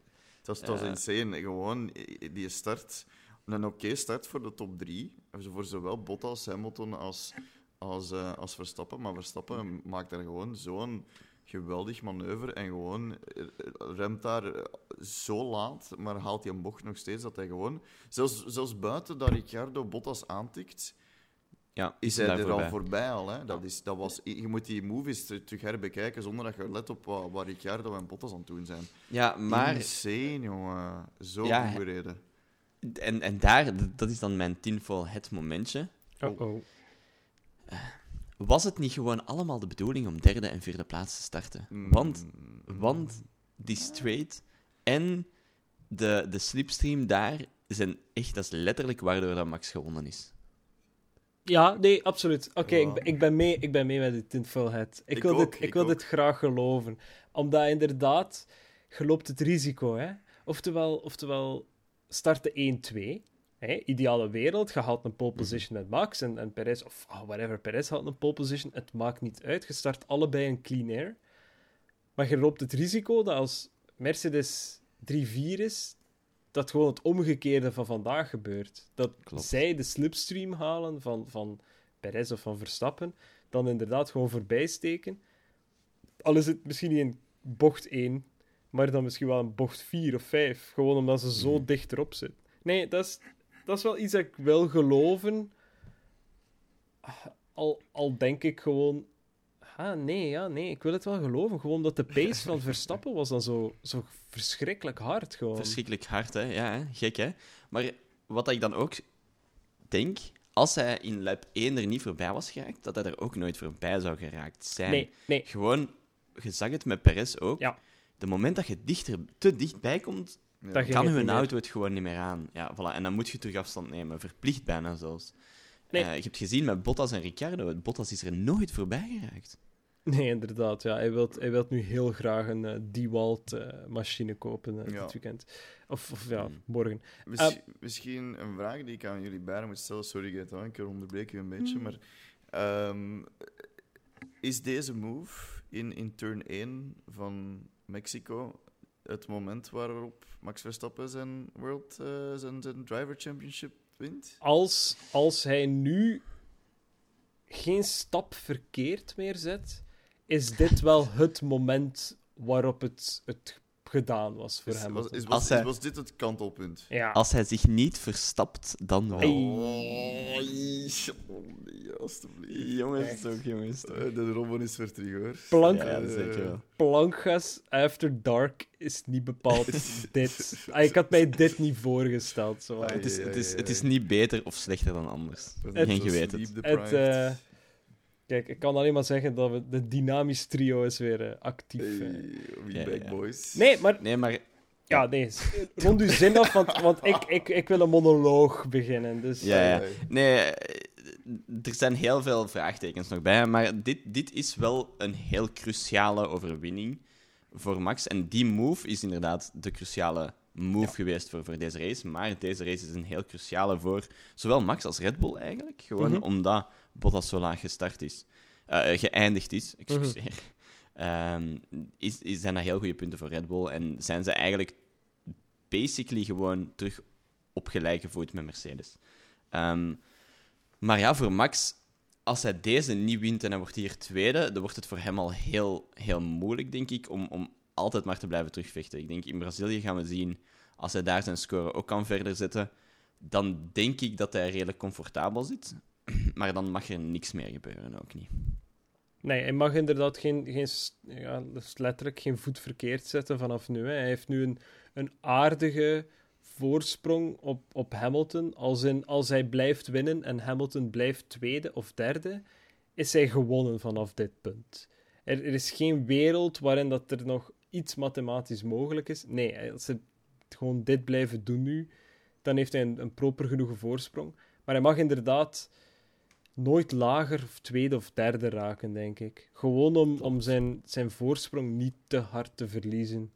Het was, het was insane. Gewoon die start, een oké start voor de top drie. Voor zowel Bottas, Hamilton als, als, uh, als Verstappen. Maar Verstappen maakt er gewoon zo'n geweldig manoeuvre en gewoon eh, remt daar eh, zo laat, maar haalt hij een bocht nog steeds dat hij gewoon, zelfs, zelfs buiten dat Ricciardo Bottas aantikt, ja, is hij er al voorbij al. Hè? Dat is, dat was, je moet die movies terug herbekijken zonder dat je let op wat, wat Ricciardo en Bottas aan het doen zijn. Ja, maar... Insane, jongen. Zo ja, goed gereden. En, en daar, dat is dan mijn tinfoil het momentje. Oh, oh was het niet gewoon allemaal de bedoeling om derde en vierde plaats te starten? Mm. Want, want die straight en de, de slipstream daar zijn echt, dat is letterlijk waardoor dat Max gewonnen is. Ja, nee, absoluut. Oké, ik, ik, ben mee, ik ben mee met de tinfoilhead. Ik, ik wil, dit, ik, wil dit graag geloven. Omdat inderdaad, je loopt het risico, hè. Oftewel, oftewel starten 1-2 ideale wereld, je haalt een pole mhm. position met Max en, en Perez, of oh, whatever, Perez haalt een pole position, het maakt niet uit. Je start allebei een clean air. Maar je loopt het risico dat als Mercedes 3-4 is, dat gewoon het omgekeerde van vandaag gebeurt. Dat zij de slipstream halen van, van Perez of van Verstappen, dan inderdaad gewoon voorbij steken. Al is het misschien niet in bocht 1, maar dan misschien wel een bocht 4 of 5. Gewoon omdat ze zo mm. dicht erop zitten. Nee, dat is, dat is wel iets dat ik wil geloven. Al, al denk ik gewoon. Ah, nee, ja, nee, ik wil het wel geloven. Gewoon dat de pace van Verstappen was dan zo, zo verschrikkelijk hard. Gewoon. Verschrikkelijk hard, hè? Ja, hè? gek, hè? Maar wat ik dan ook denk, als hij in lap 1 er niet voorbij was geraakt, dat hij er ook nooit voorbij zou geraakt zijn. Nee, nee. Gewoon, je zag het met Perez ook. Ja. De moment dat je dichter, te dichtbij komt, dan kan hun auto het gewoon niet meer aan. Ja, voilà. En dan moet je terug afstand nemen. Verplicht bijna zelfs. Nee. Uh, je hebt gezien met Bottas en Ricciardo. Bottas is er nooit voorbij geraakt. *laughs* Nee, inderdaad. Ja. Hij, wil hij wilt nu heel graag een uh, DeWalt uh, machine kopen dit weekend. Of, of ja, hmm. morgen. misschien een vraag die ik aan jullie beiden moet stellen. Sorry, ik onderbreek je een beetje. Hmm. Maar um, is deze move in, in turn 1 van Mexico het moment waarop Max Verstappen zijn, World, zijn, zijn Driver Championship wint? Als, als hij nu geen stap verkeerd meer zet, is dit wel het moment waarop het, het gedaan was voor hem. Was, is, was, hij, was, dit het kantelpunt? Ja. Als hij zich niet verstapt, dan wel. Oh, nee, alstublieft. Jongens, toch, jongens. Toch. Uh, de Robin is terug, hoor. Plank, ja, zeker Plankgas After Dark is niet bepaald *laughs* dit. Ah, ik had mij dit niet voorgesteld. Zo. het, is, het, is, het is niet beter of slechter dan anders. Geen geweten. Het, uh, Kijk, ik kan alleen maar zeggen dat we de dynamisch trio is weer uh, actief. Hey, ja, boys. Nee, maar... Nee, maar... Ja, nee. Rond uw zin af, want, want ik, *laughs* ik, ik wil een monoloog beginnen. Dus, ja, ja. Nee, er zijn heel veel vraagtekens nog bij, maar dit, dit is wel een heel cruciale overwinning voor Max. En die move is inderdaad de cruciale move geweest voor, voor deze race. Maar deze race is een heel cruciale voor zowel Max als Red Bull eigenlijk. Gewoon mhm. omdat Bottas zo laag gestart is. Uh, geëindigd is, excuseer. Mm is, is, zijn dat heel goede punten voor Red Bull. En zijn ze eigenlijk basically gewoon terug op gelijke voet met Mercedes. Um, maar ja, voor Max, als hij deze niet wint en hij wordt hier tweede, dan wordt het voor hem al heel, heel moeilijk, denk ik, om, om altijd maar te blijven terugvechten. Ik denk in Brazilië gaan we zien, als hij daar zijn score ook kan verder zetten, dan denk ik dat hij redelijk comfortabel zit. *clears throat* Maar dan mag er niks meer gebeuren, ook niet. Nee, hij mag inderdaad geen, geen ja, dus letterlijk geen voet verkeerd zetten vanaf nu. Hij heeft nu een, een aardige voorsprong op, op Hamilton. Als, in, als hij blijft winnen en Hamilton blijft tweede of derde, is hij gewonnen vanaf dit punt. Er, is geen wereld waarin dat er nog iets mathematisch mogelijk is. Nee, als ze gewoon dit blijven doen nu, dan heeft hij een, een proper genoeg voorsprong. Maar hij mag inderdaad nooit lager of tweede of derde raken, denk ik. Gewoon om, om zijn, zijn voorsprong niet te hard te verliezen.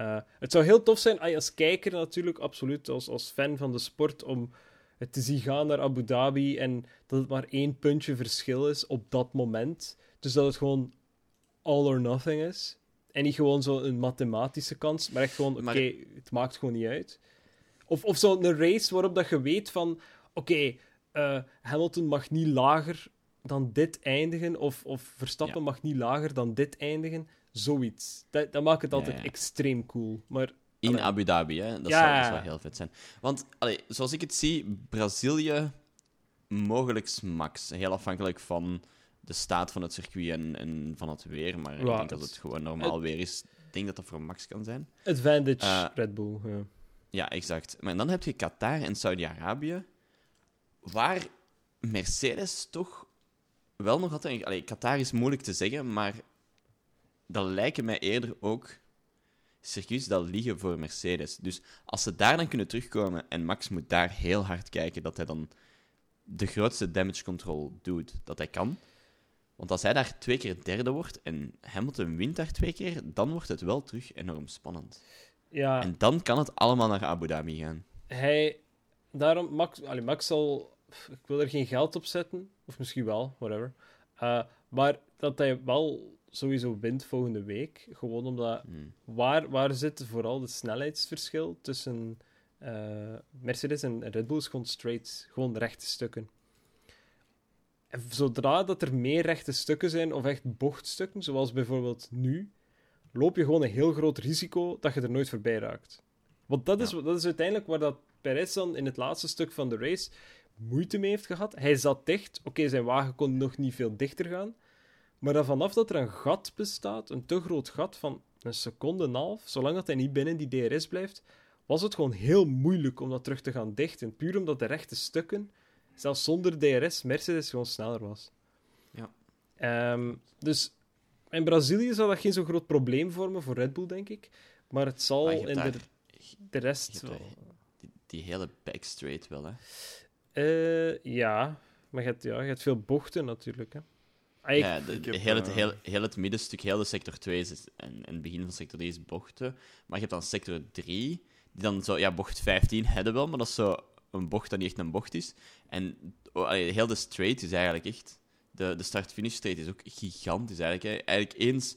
Uh, het zou heel tof zijn als kijker natuurlijk, absoluut, als, als fan van de sport, om het te zien gaan naar Abu Dhabi en dat het maar één puntje verschil is op dat moment. Dus dat het gewoon all or nothing is. En niet gewoon zo een mathematische kans, maar echt gewoon, oké, het maakt gewoon niet uit. Of, of zo een race waarop dat je weet van, oké, uh, Hamilton mag niet lager dan dit eindigen, of, of Verstappen mag niet lager dan dit eindigen. Zoiets. Dat, dat maakt het altijd extreem cool. Maar, In Abu Dhabi, hè? Dat, zou, dat zou heel vet zijn. Want, allee, zoals ik het zie, Brazilië mogelijk max. Heel afhankelijk van de staat van het circuit en, en van het weer. Maar ik denk dat het gewoon normaal weer is. Ik denk dat dat voor max kan zijn. Advantage uh, Red Bull, ja. Ja, exact. Maar dan heb je Qatar en Saudi-Arabië, waar Mercedes toch wel nog altijd... Allee, Qatar is moeilijk te zeggen, maar dat lijken mij eerder ook circuits dat liggen voor Mercedes. Dus als ze daar dan kunnen terugkomen en Max moet daar heel hard kijken dat hij dan de grootste damage control doet dat hij kan. Want als hij daar twee keer derde wordt en Hamilton wint daar twee keer, dan wordt het wel terug enorm spannend. Ja. En dan kan het allemaal naar Abu Dhabi gaan. Hij, daarom, Max, allee, Max zal, ik wil er geen geld op zetten, of misschien wel, whatever. Uh, maar dat hij wel sowieso wint volgende week. Gewoon omdat. Hmm. Waar, waar zit vooral het snelheidsverschil tussen uh, Mercedes en Red Bull? Is gewoon straight, gewoon rechte stukken. En zodra dat er meer rechte stukken zijn, of echt bochtstukken, zoals bijvoorbeeld nu, loop je gewoon een heel groot risico dat je er nooit voorbij raakt. Want dat is, dat is uiteindelijk waar dat Perez dan in het laatste stuk van de race moeite mee heeft gehad. Hij zat dicht. Oké, zijn wagen kon nog niet veel dichter gaan. Maar dan vanaf dat er een gat bestaat, een te groot gat van een seconde en een half, zolang dat hij niet binnen die DRS blijft, was het gewoon heel moeilijk om dat terug te gaan dichten. Puur omdat de rechte stukken, zelfs zonder DRS, Mercedes gewoon sneller was. Ja. Um, dus in Brazilië zal dat geen zo groot probleem vormen voor Red Bull, denk ik. Maar het zal in de, de rest... Die, die, hele backstraight wel, hè? Uh, ja, maar je hebt, ja, je hebt veel bochten natuurlijk, hè. Ah, ja, de, heel, het, heel, heel het middenstuk, heel de sector 2 is, en, en het begin van sector 3 is bochten. Maar je hebt dan sector 3, die dan zo, ja, bocht 15 hebben wel, maar dat is zo een bocht dat niet echt een bocht is. En oh, heel de straight is eigenlijk echt de, de start-finish straight is ook gigantisch eigenlijk. Hè. Eigenlijk eens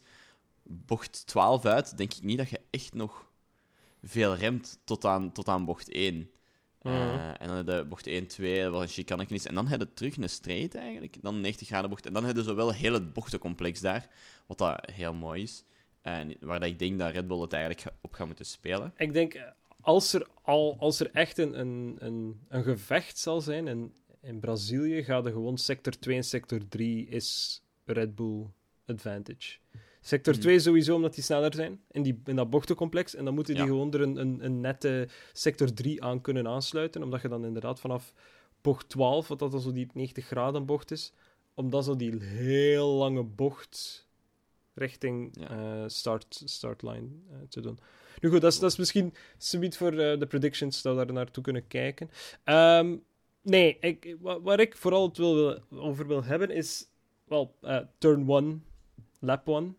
bocht 12 uit, denk ik niet dat je echt nog veel remt tot aan, tot aan bocht 1. Uh, mhm. en dan de bocht 1, 2, wat een chicane is. En dan heb je terug een straight eigenlijk. Dan een 90 graden bocht. En dan heb je zo wel heel het bochtencomplex daar. Wat dat heel mooi is. En waar dat ik denk dat Red Bull het eigenlijk op gaat moeten spelen. Ik denk, als er, al, als er echt een, een, een, een gevecht zal zijn, en in Brazilië gaat er gewoon sector 2 en sector 3 is Red Bull advantage. Sector mm. 2 sowieso omdat die sneller zijn in, die, in dat bochtencomplex. En dan moeten die gewoon er een, een, een, nette sector 3 aan kunnen aansluiten. Omdat je dan inderdaad vanaf bocht 12, wat dat dan zo die 90 graden bocht is, omdat zo die heel lange bocht richting ja. uh, start, startline uh, te doen. Nu goed, dat is, dat is misschien zoiets voor uh, de predictions, dat we daar naartoe kunnen kijken. Um, Nee, ik, waar ik vooral het wil, over wil hebben is. Wel, turn 1, lap 1.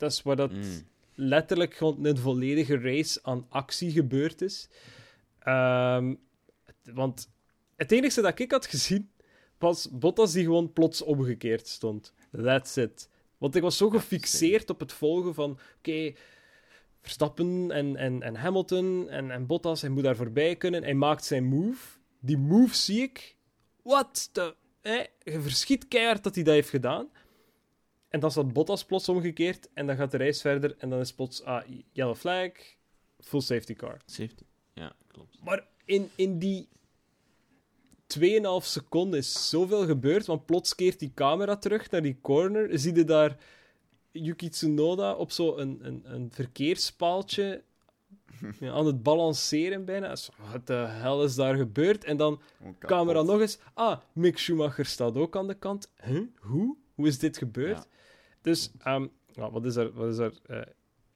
Dat is waar dat mm. letterlijk gewoon een volledige race aan actie gebeurd is. Um, want het enige dat ik had gezien was Bottas die gewoon plots omgekeerd stond. That's it. Want ik was zo gefixeerd op het volgen van. Oké, Verstappen en, en, en Hamilton en, en Bottas, hij moet daar voorbij kunnen. Hij maakt zijn move die move zie ik. Wat de... Eh, je verschiet keihard dat hij dat heeft gedaan. En dan staat Bottas plots omgekeerd. En dan gaat de race verder. En dan is plots... Ah, yellow flag. Full safety car. Safety. Ja, klopt. Maar in, in die 2,5 seconden is zoveel gebeurd. Want plots keert die camera terug naar die corner. Zie je daar Yuki Tsunoda op zo'n een, een, een verkeerspaaltje ja, *laughs* aan het balanceren bijna. Wat de hel is daar gebeurd? En dan camera nog eens. Ah, Mick Schumacher staat ook aan de kant. Huh? Hoe? Hoe is dit gebeurd? Dus um, wat is er, wat is er uh,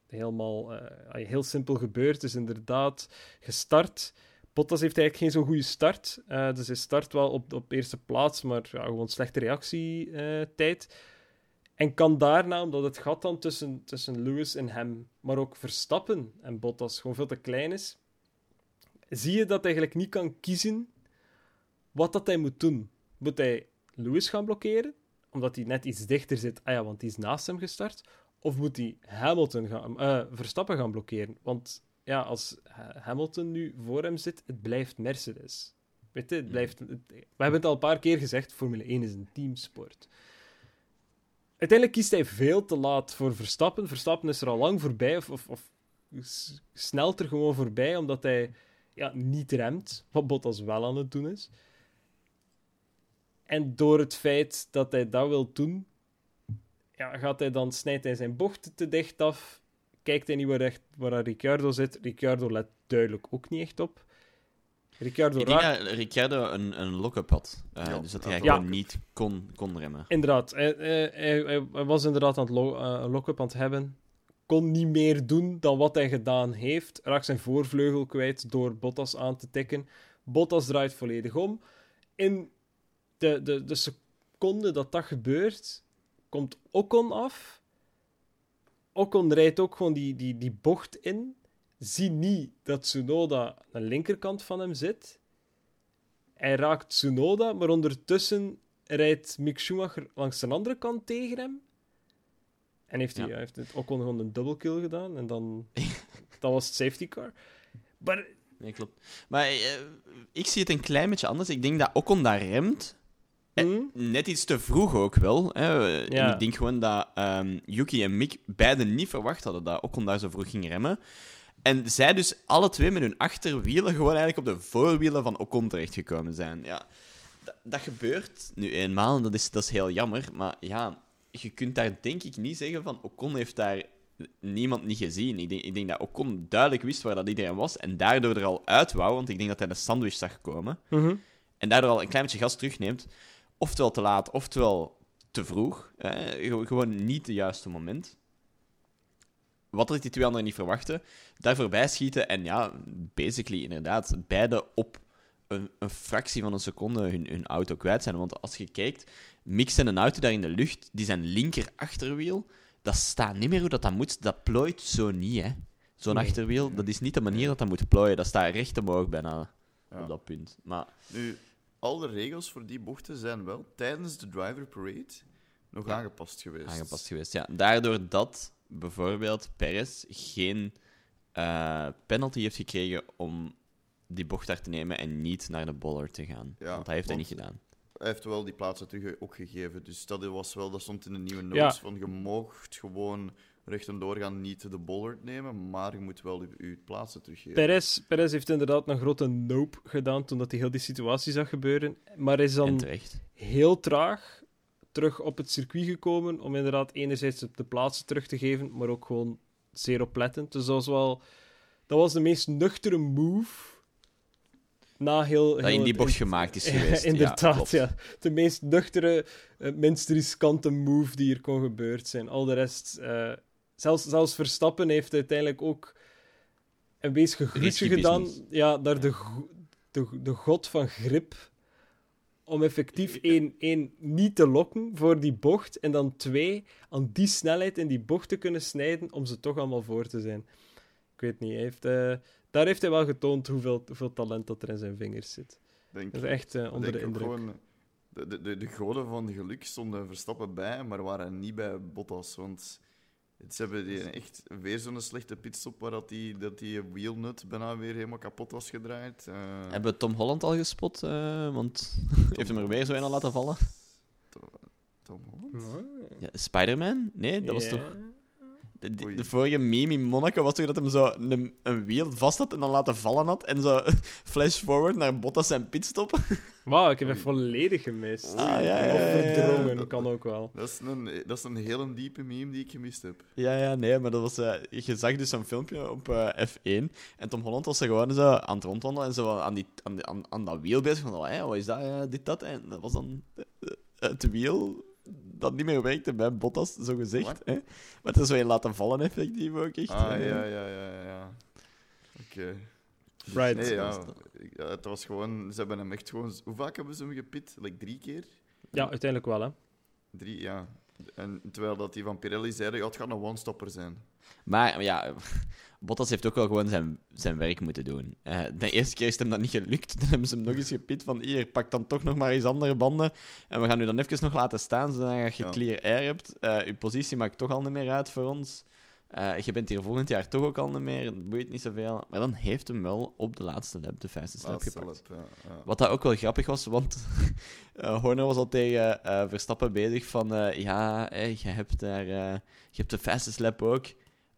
helemaal uh, heel simpel gebeurd? is inderdaad gestart. Bottas heeft eigenlijk geen zo'n goede start. Uh, dus hij start wel op, op eerste plaats, maar ja, gewoon slechte reactietijd. En kan daarna, omdat het gat dan tussen, tussen Lewis en hem, maar ook Verstappen en Bottas gewoon veel te klein is, zie je dat hij eigenlijk niet kan kiezen wat dat hij moet doen. Moet hij Lewis gaan blokkeren, omdat hij net iets dichter zit, ah ja, want die is naast hem gestart, of moet hij Hamilton gaan, uh, Verstappen gaan blokkeren? Want ja, als Hamilton nu voor hem zit, het blijft Mercedes. Weet je, het blijft, we hebben het al een paar keer gezegd, Formule 1 is een teamsport. Uiteindelijk kiest hij veel te laat voor Verstappen. Verstappen is er al lang voorbij, of, of, of snelt er gewoon voorbij, omdat hij ja, niet remt, wat Bottas wel aan het doen is. En door het feit dat hij dat wil doen, ja, gaat hij dan, snijdt hij zijn bocht te dicht af, kijkt hij niet waar, echt, waar Ricciardo zit. Ricciardo let duidelijk ook niet echt op. Ricciardo ik denk dat Ricciardo een, een lock-up had. Uh, dus dat hij gewoon niet kon, kon remmen. Inderdaad. Hij, hij, hij, was inderdaad aan het lo uh, lock-up aan het hebben. Kon niet meer doen dan wat hij gedaan heeft. Raakt zijn voorvleugel kwijt door Bottas aan te tikken. Bottas draait volledig om. In de, de, de seconde dat dat gebeurt, komt Ocon af. Ocon rijdt ook gewoon die, die, die bocht in zie niet dat Tsunoda aan de linkerkant van hem zit. Hij raakt Tsunoda, maar ondertussen rijdt Mick Schumacher langs de andere kant tegen hem. En heeft hij, heeft het ook gewoon een double kill gedaan. En dan *laughs* dat was het safety car. Maar... Nee, klopt. Maar uh, ik zie het een klein beetje anders. Ik denk dat Ocon daar remt. Mm. Net iets te vroeg ook wel. Hè. Ja. Ik denk gewoon dat um, Yuki en Mick beide niet verwacht hadden dat Ocon daar zo vroeg ging remmen. En zij dus alle twee met hun achterwielen gewoon eigenlijk op de voorwielen van Ocon terechtgekomen zijn. Ja, dat, dat gebeurt nu eenmaal en dat is, dat is heel jammer. Maar ja, je kunt daar denk ik niet zeggen van Ocon heeft daar niemand niet gezien. Ik denk, ik denk dat Ocon duidelijk wist waar dat iedereen was en daardoor er al uit wou, want ik denk dat hij de sandwich zag komen. Mhm. En daardoor al een klein beetje gas terugneemt. Oftewel te laat, oftewel te vroeg. Gewoon niet het juiste moment wat dat die twee anderen niet verwachten, daar voorbij schieten en ja, basically inderdaad, beide op een, een fractie van een seconde hun, hun auto kwijt zijn. Want als je kijkt, Mix en een auto daar in de lucht, die zijn linker achterwiel, dat staat niet meer hoe dat, dat moet. Dat plooit zo niet, hè. Zo'n achterwiel, dat is niet de manier dat dat moet plooien. Dat staat recht omhoog bijna op dat punt. Maar... Nu, al de regels voor die bochten zijn wel tijdens de driver parade nog aangepast geweest. Aangepast geweest, ja. Daardoor dat bijvoorbeeld Perez geen uh, penalty heeft gekregen om die bocht daar te nemen en niet naar de boller te gaan. want hij heeft dat niet gedaan. Hij heeft wel die plaatsen terug ook gegeven. Dus dat, was wel, dat stond in de nieuwe notes. Van je mocht gewoon recht en doorgaan niet de bollard nemen, maar je moet wel je, plaatsen teruggeven. Perez, Perez heeft inderdaad een grote nope gedaan toen dat hij heel die situatie zag gebeuren. Maar is dan heel traag terug op het circuit gekomen om inderdaad enerzijds de plaatsen terug te geven, maar ook gewoon zeer oplettend. Dus dat was wel... Dat was de meest nuchtere move na heel... Dat in die bocht gemaakt is *laughs* geweest. inderdaad, ja, De meest nuchtere, uh, minst riskante move die er kon gebeurd zijn. Al de rest... Uh, zelfs, zelfs Verstappen heeft uiteindelijk ook een wees gegroetje gedaan. Ja, naar de, de, de god van grip om effectief één, één niet te lokken voor die bocht en dan twee aan die snelheid in die bocht te kunnen snijden om ze toch allemaal voor te zijn. Ik weet niet, hij heeft, uh, daar heeft hij wel getoond hoeveel, hoeveel talent dat er in zijn vingers zit. Denk, dat is echt uh, onder de indruk. Gewoon, de, de, de goden van geluk stonden Verstappen bij, maar waren niet bij Bottas, want ze hebben die echt weer zo'n slechte pitstop waar dat die, dat die wheelnut bijna weer helemaal kapot was gedraaid. Uh... Hebben we Tom Holland al gespot? Uh, want heeft hem er weer zo een al laten vallen? Tom, Holland? Ja, Spider-Man? Nee, dat was toch... de, de, vorige meme in Monaco was toch dat hem zo een, een wiel vast had en dan laten vallen had. En zo *laughs* flash forward naar Bottas en pitstop. *laughs* Wauw, ik heb het volledig gemist. Ah, ja, ja, Of verdrongen, kan ook wel. Dat is, een, dat is een hele diepe meme die ik gemist heb. Ja, ja, nee, maar dat was... Uh, je zag dus een filmpje op uh, F1 en Tom Holland was er gewoon zo aan het rondwandelen en zo aan, die, aan, aan, aan dat wiel bezig. Van, oh, wat is dat? Ja, dit, dat. En dat was dan het wiel dat niet meer werkte bij Bottas, zo gezegd. Hè? Maar het is zo je laten vallen, effectief ook echt. Ah, ja, ja, ja, ja. Oké. Right. Nee, ja, het was gewoon... Ze hebben hem echt gewoon... Hoe vaak hebben ze hem gepit? Like drie keer? Ja, uiteindelijk wel, hè. Drie, ja. En terwijl dat die van Pirelli zeiden, ja, het gaat een one-stopper zijn. Maar ja, Bottas heeft ook wel gewoon zijn, zijn werk moeten doen. Uh, de eerste keer is hem dat niet gelukt. Dan hebben ze hem nog eens gepit van hier, pak dan toch nog maar eens andere banden. En we gaan u dan even nog laten staan, zodat je clear air hebt. Uh, uw positie maakt toch al niet meer uit voor ons. Uh, je bent hier volgend jaar toch ook al niet meer, het boeit niet zoveel. Maar dan heeft hem wel op de laatste lap de fastest lap gepakt. ja, ja. Wat dat ook wel grappig was, want uh, *laughs* Horner was al tegen uh, Verstappen bezig van... ja, hey, je, hebt daar, je hebt de fastest lap ook.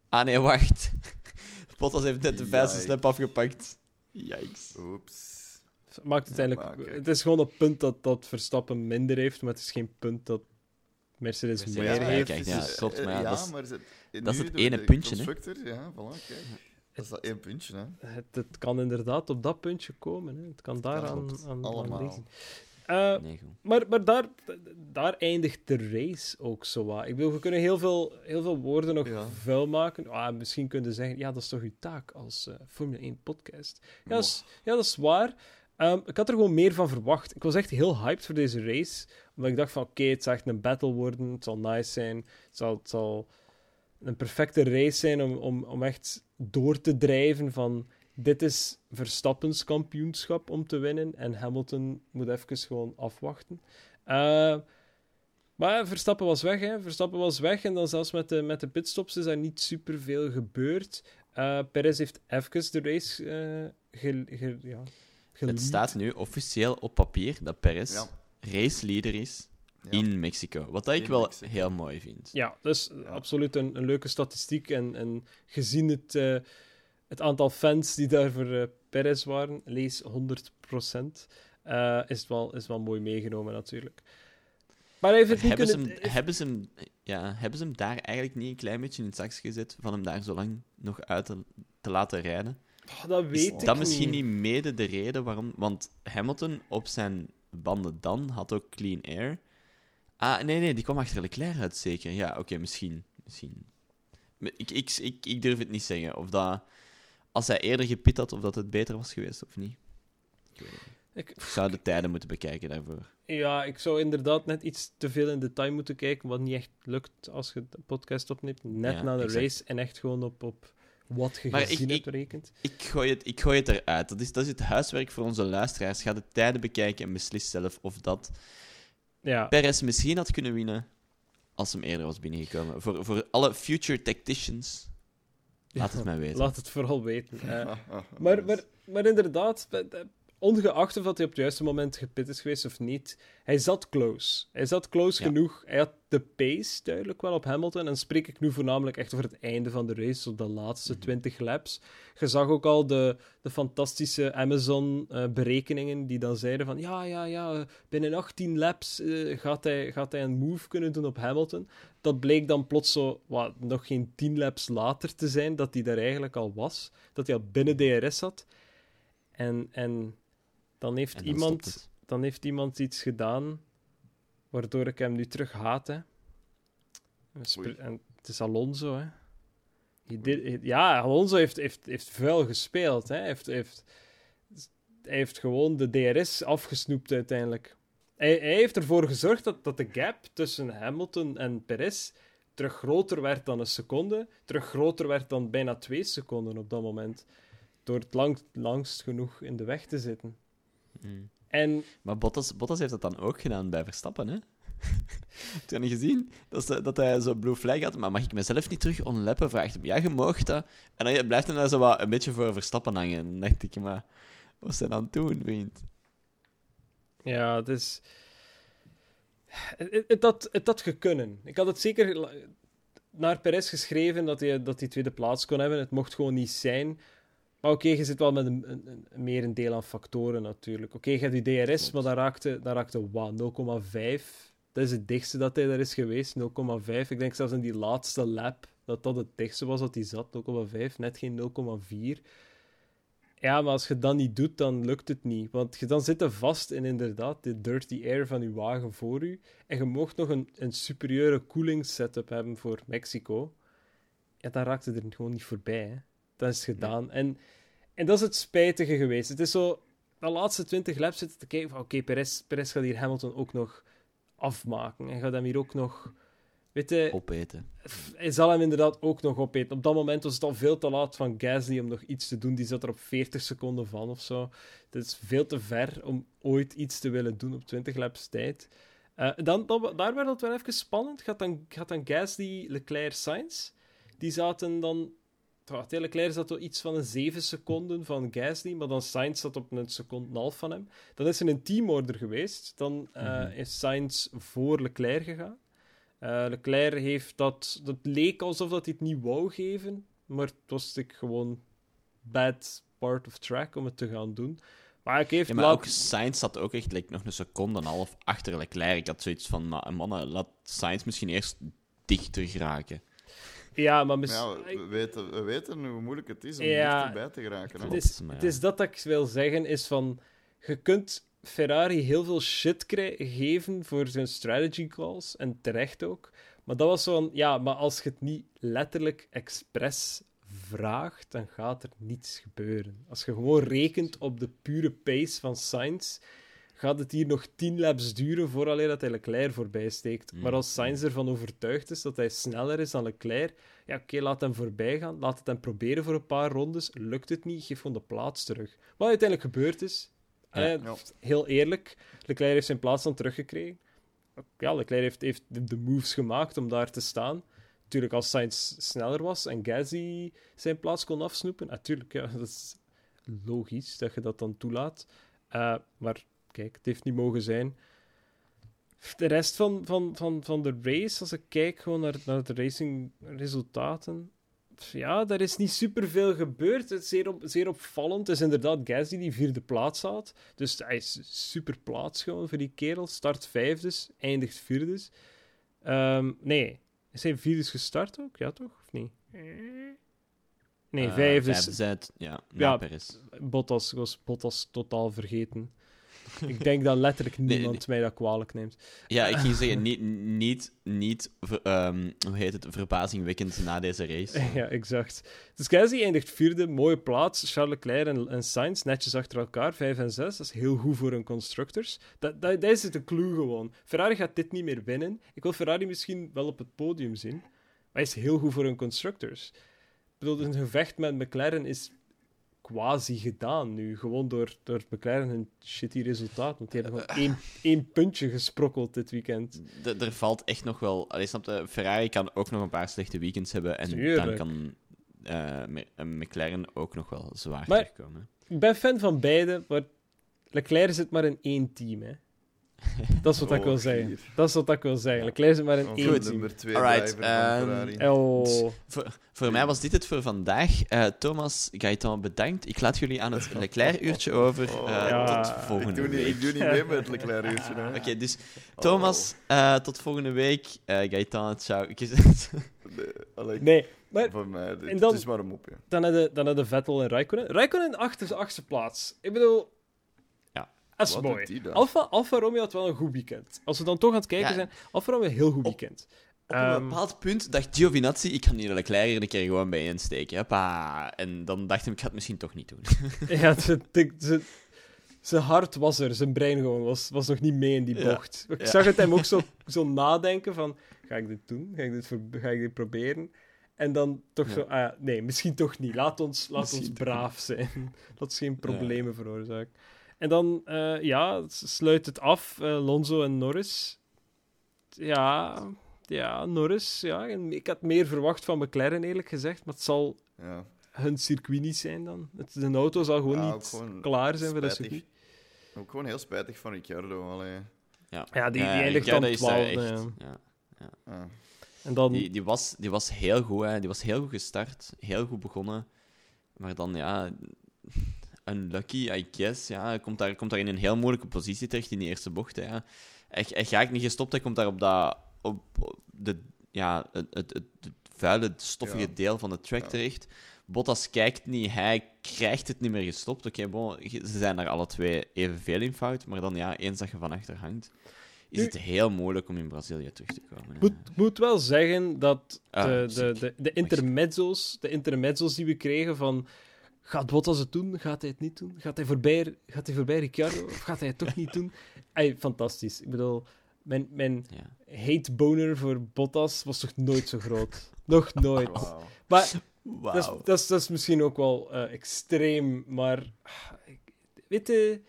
Ah nee, wacht. *laughs* Bottas heeft net de fastest lap afgepakt. Yikes. Oeps. Maakt uiteindelijk... Het is gewoon een punt dat, dat Verstappen minder heeft, maar het is geen punt dat Mercedes meer ja, heeft. Kijk, ja, klopt, maar ja, dat is, maar dat is het ene puntje, hè? Ja, voilà, kijk. Dat is dat één puntje, hè. Het, het, kan inderdaad op dat puntje komen, hè. Het kan daar aan, aan, uh, nee, maar maar daar, daar eindigt de race ook zo wat. Ik bedoel, we kunnen heel veel, heel veel woorden nog ja. vuil maken. Ah, misschien kunnen zeggen, ja, dat is toch uw taak als uh, Formule 1-podcast. Ja, dat is, ja, dat is waar. Um, ik had er gewoon meer van verwacht. Ik was echt heel hyped voor deze race. Omdat ik dacht van, oké, okay, het zal echt een battle worden. Het zal nice zijn. Het zal, het zal een perfecte race zijn om, om, om echt door te drijven van... Dit is Verstappens kampioenschap om te winnen. En Hamilton moet even gewoon afwachten. Uh, maar Verstappen was weg, hè. Verstappen was weg. En dan zelfs met de, met de pitstops is er niet superveel gebeurd. Uh, Perez heeft even de race uh, ge, ge, ja, het staat nu officieel op papier dat Perez ja. Raceleader is in Mexico. Wat dat ik wel heel mooi vind. Ja, dus absoluut een, een, leuke statistiek. En, en gezien het, uh, het aantal fans die daar voor uh, Perez waren, lees 100%, uh, is, het wel, is wel mooi meegenomen natuurlijk. Maar even hebben, kunnen... ze hem, hebben, ze hem, ja, hebben ze hem daar eigenlijk niet een klein beetje in het zak gezet van hem daar zo lang nog uit te, te laten rijden? Oh, dat weet is ik dat misschien niet mede de reden waarom... Want Hamilton op zijn banden dan had ook clean air. Ah, nee, nee, die kwam achter Leclerc uit, zeker. Ja, oké, misschien. misschien. Ik, ik, ik, ik durf het niet zeggen. Of dat... Als hij eerder gepit had, of dat het beter was geweest, of niet. Ik, ik zou de tijden moeten bekijken daarvoor. Ja, ik zou inderdaad net iets te veel in detail moeten kijken, wat niet echt lukt als je de podcast opneemt. Net ja, na de race en echt gewoon op, op wat je maar gezien ik, hebt rekent. Ik, ik, gooi het, ik gooi het eruit. Dat is, dat is het huiswerk voor onze luisteraars. Ga de tijden bekijken en beslis zelf of dat ja. Perez misschien had kunnen winnen als hem eerder was binnengekomen. Voor, voor alle future tacticians, laat het mij weten. Laat het vooral weten. Uh, *laughs* maar, maar, maar inderdaad, ongeacht of dat hij op het juiste moment gepit is geweest of niet, hij zat close. Hij zat close genoeg. Hij had de pace duidelijk wel op Hamilton. En dan spreek ik nu voornamelijk echt over het einde van de race, op de laatste 20 mhm. laps. Je zag ook al de, de fantastische Amazon-berekeningen die dan zeiden van ja, ja, ja, binnen 18 laps uh, gaat, hij, gaat hij een move kunnen doen op Hamilton. Dat bleek dan plots zo, wat, nog geen 10 laps later te zijn, dat hij daar eigenlijk al was. Dat hij al binnen DRS zat. En, en dan heeft, iemand, dan heeft iemand iets gedaan waardoor ik hem nu terug haat. Hè. En het is Alonso. Hè. Did, ja, Alonso heeft, heeft, heeft vuil gespeeld. Hè. Hij, heeft, heeft, hij heeft gewoon de DRS afgesnoept uiteindelijk. Hij, hij, heeft ervoor gezorgd dat, dat de gap tussen Hamilton en Perez terug groter werd dan een seconde, terug groter werd dan bijna twee seconden op dat moment. Door het lang, langst genoeg in de weg te zitten. Mm. En... Maar Bottas, Bottas heeft dat dan ook gedaan bij Verstappen, hè? *laughs* Heb je niet gezien? Dat, dat hij zo blue flag had. Maar mag ik mezelf niet terug onleppen? Vraagt hem. Ja, je mag dat. En dan blijft hij daar zo wat een beetje voor Verstappen hangen. Dan dacht ik, maar wat is hij dan doen, vriend? Ja, het is... Het, het, had, het had gekunnen. Ik had het zeker naar Perez geschreven dat hij, dat hij tweede plaats kon hebben. Het mocht gewoon niet zijn. Maar oké, je zit wel met een, een, meer een deel aan factoren natuurlijk. Oké, je hebt die DRS, maar dat raakte, dat raakte wat, 0,5. Dat is het dichtste dat hij daar is geweest, 0,5. Ik denk zelfs in die laatste lap dat dat het dichtste was dat hij zat, 0,5, net geen 0,4. Ja, maar als je dat niet doet, dan lukt het niet. Want je dan zit je vast in inderdaad de dirty air van je wagen voor u. En je mocht nog een, een superieure cooling setup hebben voor Mexico. Ja, dan raakte er gewoon niet voorbij. Hè. Dat is gedaan. En, en dat is het spijtige geweest. Het is zo, de laatste 20 laps zitten te kijken van oké, okay, Perez, Perez gaat hier Hamilton ook nog afmaken. En gaat hem hier ook nog Weet opeten. Hij zal hem inderdaad ook nog opeten. Op dat moment was het al veel te laat van Gasly om nog iets te doen. Die zat er op 40 seconden van of zo. Het is veel te ver om ooit iets te willen doen op 20 laps tijd. Uh, dan, dan, daar werd het wel even spannend. Gaat dan, gaat dan Gasly, Leclerc, Sainz. Die zaten dan... Oh, Leclerc zat op iets van een 7 seconden van Gasly, maar dan Sainz zat op een seconde en half van hem. Dan is er een teamorder geweest. Dan uh, mm -hmm. is Sainz voor Leclerc gegaan. Uh, Leclerc heeft dat... Dat leek alsof dat hij het niet wou geven, maar het was ik gewoon bad part of track om het te gaan doen. Maar ik heeft ja, maar ook Sainz zat ook echt like, nog een seconde en een half achter Leclerc. Ik had zoiets van, mannen, laat Sainz misschien eerst dichter geraken. Ja, maar misschien... Ja, we, weten, we weten hoe moeilijk het is om ja, dichterbij te geraken. Het is, het is dat dat ik wil zeggen, is van... Je kunt Ferrari heel veel shit geven voor zijn strategy calls. En terecht ook. Maar dat was zo'n... Ja, maar als je het niet letterlijk expres vraagt, dan gaat er niets gebeuren. Als je gewoon rekent op de pure pace van Sainz, gaat het hier nog 10 laps duren vooraleer dat hij Leclerc voorbij steekt. Maar als Sainz ervan overtuigd is dat hij sneller is dan Leclerc, ja, oké, laat hem voorbij gaan. Laat het hem proberen voor een paar rondes. Lukt het niet, geef gewoon de plaats terug. Wat uiteindelijk gebeurd is, Heel eerlijk, Leclerc heeft zijn plaats dan teruggekregen. Ja, Leclerc heeft, heeft de moves gemaakt om daar te staan. Natuurlijk, als Sainz sneller was en Gasly zijn plaats kon afsnoepen, natuurlijk, ja, *laughs* dat is logisch dat je dat dan toelaat. Uh, maar kijk, het heeft niet mogen zijn. De rest van, van, van, van de race, als ik kijk gewoon naar, naar de racingresultaten, ja, er is niet superveel gebeurd. Het is zeer, op, zeer opvallend. Het is inderdaad Gasly die vierde plaats had. Dus hij is super plaats gewoon voor die kerel. Start vijfdes, eindigt vierdes. Um, nee, is hij vierdes gestart ook? Ja, toch? Of niet? Nee, uh, vijfdes. ja, ja, ja Bottas was Bottas totaal vergeten. *laughs* Ik denk dat letterlijk niemand mij dat kwalijk neemt. Ja, ik ging zeggen, niet, niet, niet um, hoe heet het, verbazingwekkend na deze race. *laughs* ja, exact. Dus Gasly eindigt vierde, mooie plaats. Charles Leclerc en, en Sainz netjes achter elkaar, vijf en zes. Dat is heel goed voor een constructors. Dat, dat, dat is het de clue gewoon. Ferrari gaat dit niet meer winnen. Ik wil Ferrari misschien wel op het podium zien, maar hij is heel goed voor een constructors. Ik bedoel, een gevecht met McLaren is quasi gedaan nu. Gewoon door, door McLaren een shitty resultaat. Want die hebben gewoon één, één puntje gesprokkeld dit weekend. er valt echt nog wel... Allee, snap je, Ferrari kan ook nog een paar slechte weekends hebben. En dan kan uh, McLaren ook nog wel zwaar maar, terugkomen. Ik ben fan van beide, maar Leclerc zit maar in één team. Hè. *laughs* Dat is wat ik wil oh, zeggen. Dat is wat ik wil zeggen. Leclerc is maar een oh, één Nummer twee Alright, um, oh. voor, voor mij was dit het voor vandaag. Uh, Thomas, Gaëtan, bedankt. Ik laat jullie aan het *laughs* Leclerc-uurtje over. Uh, ja. Tot volgende ik week. Niet, ik doe niet mee met het Leclerc-uurtje. Oké, okay, dus Thomas, uh, tot volgende week. Gaëtan, ciao. *laughs* nee, nee. Maar, voor mij, dit, dan, het is maar een mopje. Dan hebben dan de Vettel en Raikkonen. Raikkonen achter de achtste plaats. Ik bedoel, dat is mooi. Alfa, Alfa Romeo had wel een goed weekend. Als we dan toch aan het kijken zijn, Alfa Romeo een heel goed weekend. Op een um, bepaald punt dacht Giovinazzi, ik ga hier Leclerc er een keer gewoon bij insteken. Hoppa. En dan dacht hij, ik ga het misschien toch niet doen. *laughs* ja, zijn hart was er, zijn brein gewoon was, was nog niet mee in die bocht. Ik zag het hem ook zo, *laughs* zo nadenken van, ga ik dit doen? Ga ik dit, ga ik dit proberen? En dan toch zo, ah, nee, misschien toch niet. Laat ons, laat ons braaf zijn. *laughs* Laat ons geen problemen veroorzaken. En dan, uh, ja, sluit het af, uh, Lonzo en Norris. Ja, ja, Norris, ja. Ik had meer verwacht van McLaren, eerlijk gezegd, maar het zal ja. hun circuit niet zijn dan. Het, de auto zal gewoon ja, niet klaar zijn voor dat circuit. Ook gewoon heel spijtig van Ricciardo. Allee. Ja. ja, die, die eindigt dan 12. Ja. Ja. En dan... die, die, was, die was heel goed, hè. die was heel goed gestart, heel goed begonnen. Maar dan, ja, unlucky, I guess. Ja, hij komt daar, komt daar in een heel moeilijke positie terecht in die eerste bocht. Hè. Hij, hij gaat niet gestopt, hij komt daar op, dat, op, de, ja, het, het, het, vuile, stoffige deel van de track terecht. Bottas kijkt niet, hij krijgt het niet meer gestopt. Oké, okay, ze zijn daar alle twee evenveel in fout, maar dan ja, eens dat je van achter hangt, is het heel moeilijk om in Brazilië terug te komen. Ik moet, moet, wel zeggen dat ah, de, de, de, de, intermezzo's, de intermezzo's die we kregen van Gaat Bottas het doen? Gaat hij het niet doen? Gaat hij voorbij, gaat hij voorbij Ricciardo? Of gaat hij het toch niet doen? Ay, fantastisch. Ik bedoel, mijn, mijn ja. hate boner voor Bottas was toch nooit zo groot? Nog *laughs* nooit. Maar wow. dat, is, dat, is, dat, is, misschien ook wel uh, extreem, maar... Weet je...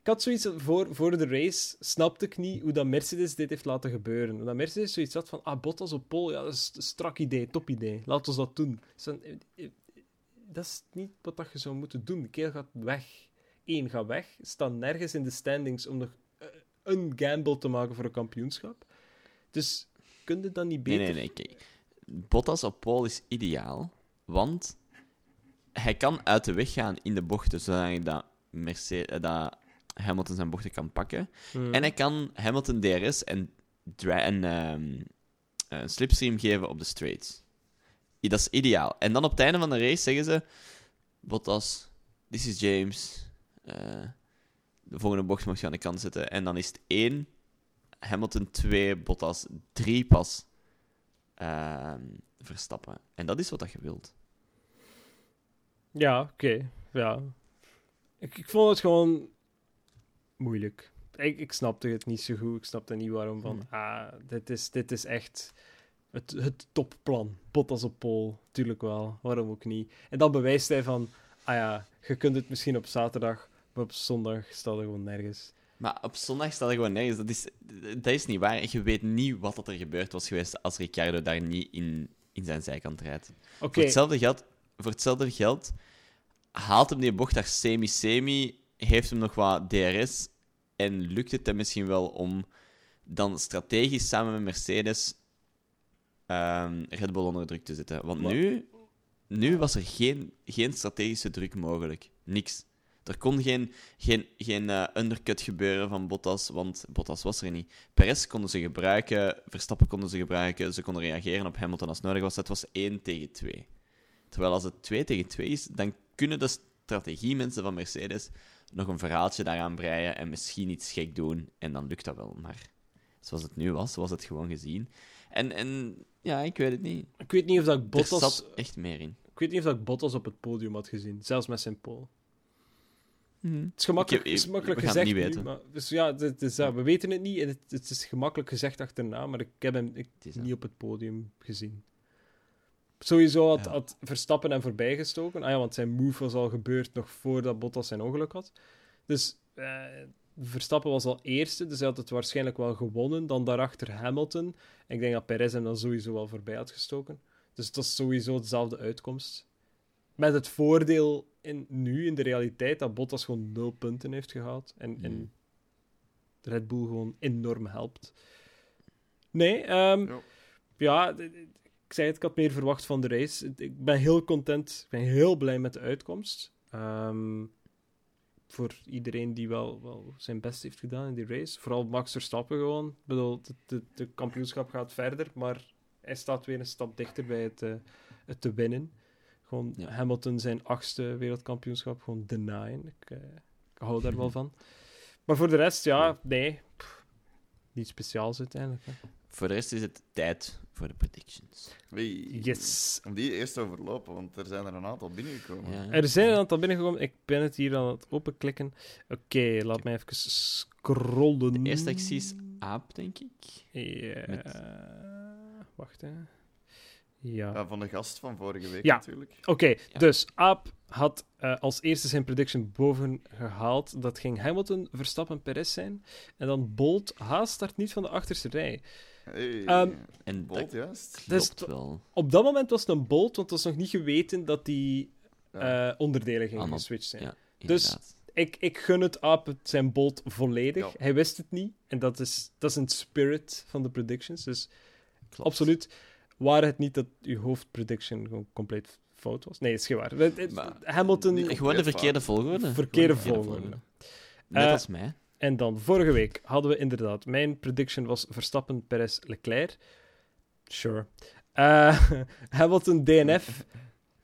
Ik had zoiets voor, voor de race, snapte ik niet hoe dat Mercedes dit heeft laten gebeuren. Dat Mercedes zoiets had van, ah, Bottas op pol, ja, dat is een strak idee, top idee. Laten we dat doen dat is niet wat je zou moeten doen. De kerel gaat weg. Eén, gaat weg. Staat nergens in de standings om nog eh, een gamble te maken voor een kampioenschap. Dus kun je dan niet beter... Nee, nee, nee. Bottas op pole is ideaal, want hij kan uit de weg gaan in de bochten, zodat, dat, Mercedes, eh, dat Hamilton zijn bochten kan pakken. Hmm. En hij kan Hamilton DRS en, en um, slipstream geven op de straights dat is ideaal. En dan op het einde van de race zeggen ze: Bottas, this is James. Uh, de volgende bocht mag je aan de kant zetten. En dan is het 1, Hamilton 2, Bottas 3 pas uh, verstappen. En dat is wat dat je wilt. Ja, oké. Ja. Ik, ik vond het gewoon moeilijk. Ik, ik snapte het niet zo goed. Ik snapte niet waarom van, hmm. ah, dit is, dit is echt het, het topplan. Bottas op pol, tuurlijk wel. Waarom ook niet? En dan bewijst hij van, ah ja, je kunt het misschien op zaterdag, maar op zondag staat er gewoon nergens. Maar op zondag staat er gewoon nergens. Dat is, dat is niet waar. Je weet niet wat er gebeurd was geweest als Ricciardo daar niet in, in zijn zijkant rijdt. Voor, hetzelfde geld, voor hetzelfde geld haalt hem die bocht daar semi-semi, heeft hem nog wat DRS en lukt het hem misschien wel om dan strategisch samen met Mercedes um, Red Bull onder druk te zetten. Want nu, nu was er geen, geen strategische druk mogelijk. Niks. Er kon geen, geen, geen uh, undercut gebeuren van Bottas, want Bottas was er niet. Perez konden ze gebruiken, Verstappen konden ze gebruiken, ze konden reageren op Hamilton als nodig was. Het was 1 tegen 2. Terwijl als het 2 tegen 2 is, dan kunnen de strategiemensen van Mercedes nog een verhaaltje daaraan breien en misschien iets gek doen. En dan lukt dat wel. Maar zoals het nu was, was het gewoon gezien. En, en ja, ik weet het niet. Ik weet niet of dat ik Bottas... Er zat echt meer in. Ik weet niet of dat ik Bottas op het podium had gezien, zelfs met zijn pole. Hmm. Het is gemakkelijk, ik, is gemakkelijk gezegd niet weten. maar, dus ja, het is, ja, we weten het niet en het, het, is gemakkelijk gezegd achterna, maar ik heb hem ik, niet op het podium gezien. Sowieso had, had Verstappen hem voorbijgestoken. Ah ja, want zijn move was al gebeurd nog voordat Bottas zijn ongeluk had. Dus eh, Verstappen was al eerste, dus hij had het waarschijnlijk wel gewonnen. Dan daarachter Hamilton. Ik denk dat Perez hem dan sowieso wel voorbij had gestoken. Dus het was sowieso dezelfde uitkomst. Met het voordeel in, nu, in de realiteit, dat Bottas gewoon nul punten heeft gehaald. En, en mm. Red Bull gewoon enorm helpt. Nee, um, ja. ja, ik zei het, ik had meer verwacht van de race. Ik ben heel content, ik ben heel blij met de uitkomst. Um, voor iedereen die wel, wel zijn best heeft gedaan in die race. Vooral Max Verstappen gewoon. Ik bedoel, de, de, kampioenschap gaat verder, maar hij staat weer een stap dichter bij het, uh, het te winnen. Gewoon Hamilton zijn achtste wereldkampioenschap gewoon denyen. Ik, uh, ik hou daar wel *laughs* van. Maar voor de rest, ja, nee. Pff, niet speciaals uiteindelijk. Hè. Voor de rest is het tijd voor de predictions. yes. Om die eerst overlopen, want er zijn er een aantal binnengekomen. Ja. Er zijn een aantal binnengekomen. Ik ben het hier aan het openklikken. Oké, laat mij even scrollen. De eerste actie is Aap, denk ik. Ja. Met... Wacht, hè. Ja. ja. van de gast van vorige week ja. natuurlijk. Oké, dus Aap had uh, als eerste zijn prediction boven gehaald. Dat ging Hamilton, Verstappen, Perez zijn. En dan Bolt, Haas start niet van de achterste rij. Hey, um, en Bolt, juist. Dus wel. Op dat moment was het een Bolt, want het was nog niet geweten dat die uh, onderdelen gingen geswitcht zijn. Ja, dus ik, ik gun het Aap zijn Bolt volledig. Hij wist het niet. En dat is, dat is een spirit van de predictions. Dus Klopt. absoluut. Waar het niet dat uw hoofdprediction gewoon compleet fout was? Nee, is geen waar. Maar- Hamilton, Gewoon de verkeerde volgorde. verkeerde Gewoon de volgorde. Net Eh, als mij. En dan, vorige week hadden we inderdaad... Mijn prediction was Verstappen, Perez, Leclerc. Sure. Eh, *laughs* Hamilton, DNF.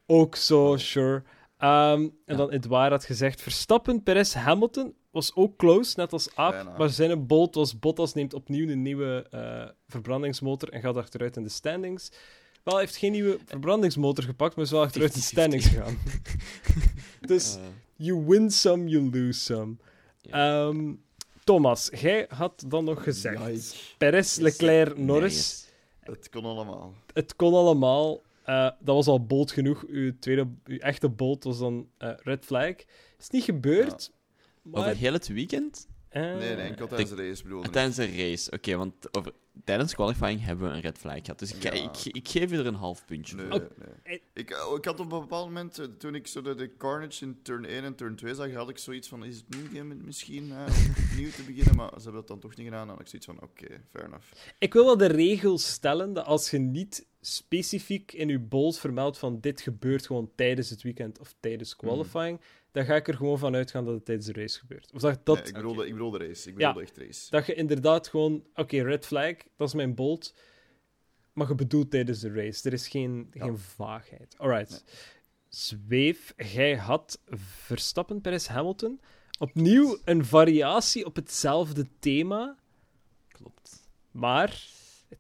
Ook zo, sure. Ehm, en dan Edouard had gezegd... Verstappen, Perez, Hamilton was ook close, net als Aap. Bijna. Maar zijn bolt was... Bottas neemt opnieuw een nieuwe eh, verbrandingsmotor en gaat achteruit in de standings. Wel, hij heeft geen nieuwe verbrandingsmotor gepakt, maar is wel achteruit in de 50-50. standings gegaan. *laughs* dus... *laughs* You win some, you lose some. Ja. Ehm, Thomas, jij had dan nog gezegd. Perez, Leclerc, Norris. Het kon allemaal. Het kon allemaal. Eh, dat was al bold genoeg. Uw, tweede, uw echte bold was dan eh, red flag. Is niet gebeurd. Maar, Over heel het weekend? Eh, Nee, nee, enkel tijdens de race bedoel ik. Tijdens een race. Oké, want over, tijdens qualifying hebben we een red flag gehad. Dus ik, Ja. ik, ik geef je er een half puntje Nee, voor. Nee. Ik, eh, ik had op een bepaald moment, eh, toen ik zo de, de carnage in turn 1 en turn 2 zag, had ik zoiets van, is het nu misschien eh, om *laughs* opnieuw te beginnen? Maar ze hebben dat dan toch niet gedaan. Dan had ik zoiets van, oké, fair enough. Ik wil wel de regel stellen dat als je niet specifiek in je bold vermeldt van dit gebeurt gewoon tijdens het weekend of tijdens qualifying, dan ga ik er gewoon van uitgaan dat het tijdens de race gebeurt. Of dat, dat, Nee, ik, bedoelde, ik bedoelde race. Ik Ja. bedoelde echt race. Dat je inderdaad gewoon, oké, red flag, dat is mijn bold. Maar je bedoelt tijdens de race. Er is geen, Ja. geen vaagheid. Alright. Zweef, jij had Verstappen, Perez, Hamilton. Opnieuw een variatie op hetzelfde thema, Klopt. maar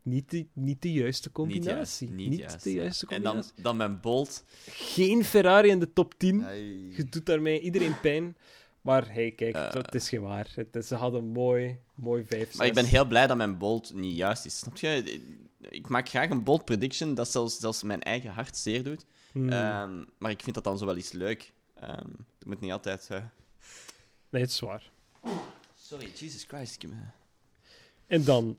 niet de, niet de juiste Niet combinatie. juist. Niet, juist, de ja. juiste En dan, combinatie. dan mijn bolt. Geen Ferrari in de top 10. Hey. Je doet daarmee iedereen pijn. Maar hey, kijk, Eh. het is geen waar. Het is, ze hadden mooi, mooi 5 Maar ik ben heel blij dat mijn bolt niet juist is. Snap je? Ik maak graag een bold prediction dat zelfs, zelfs mijn eigen hart zeer doet. Hmm. Ehm, maar ik vind dat dan zo wel eens leuk. Ehm het moet niet altijd. eh, Nee, het is waar. Sorry, Jesus Christ. Ik En dan,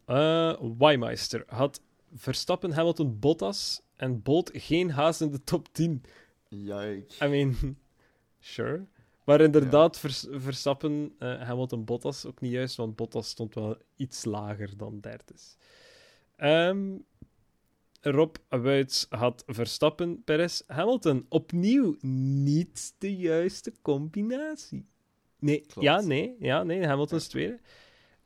Weimeister had Verstappen, Hamilton, Bottas en Bolt geen haast in de top 10. Yike. I mean, *laughs* sure. Maar inderdaad, Vers- Verstappen, eh, Hamilton, Bottas ook niet juist, want Bottas stond wel iets lager dan derde. Ehm Rob Wuits had Verstappen, Perez, Hamilton. Opnieuw niet de juiste combinatie. Nee, Klopt. ja, nee, ja, nee, Hamilton is tweede.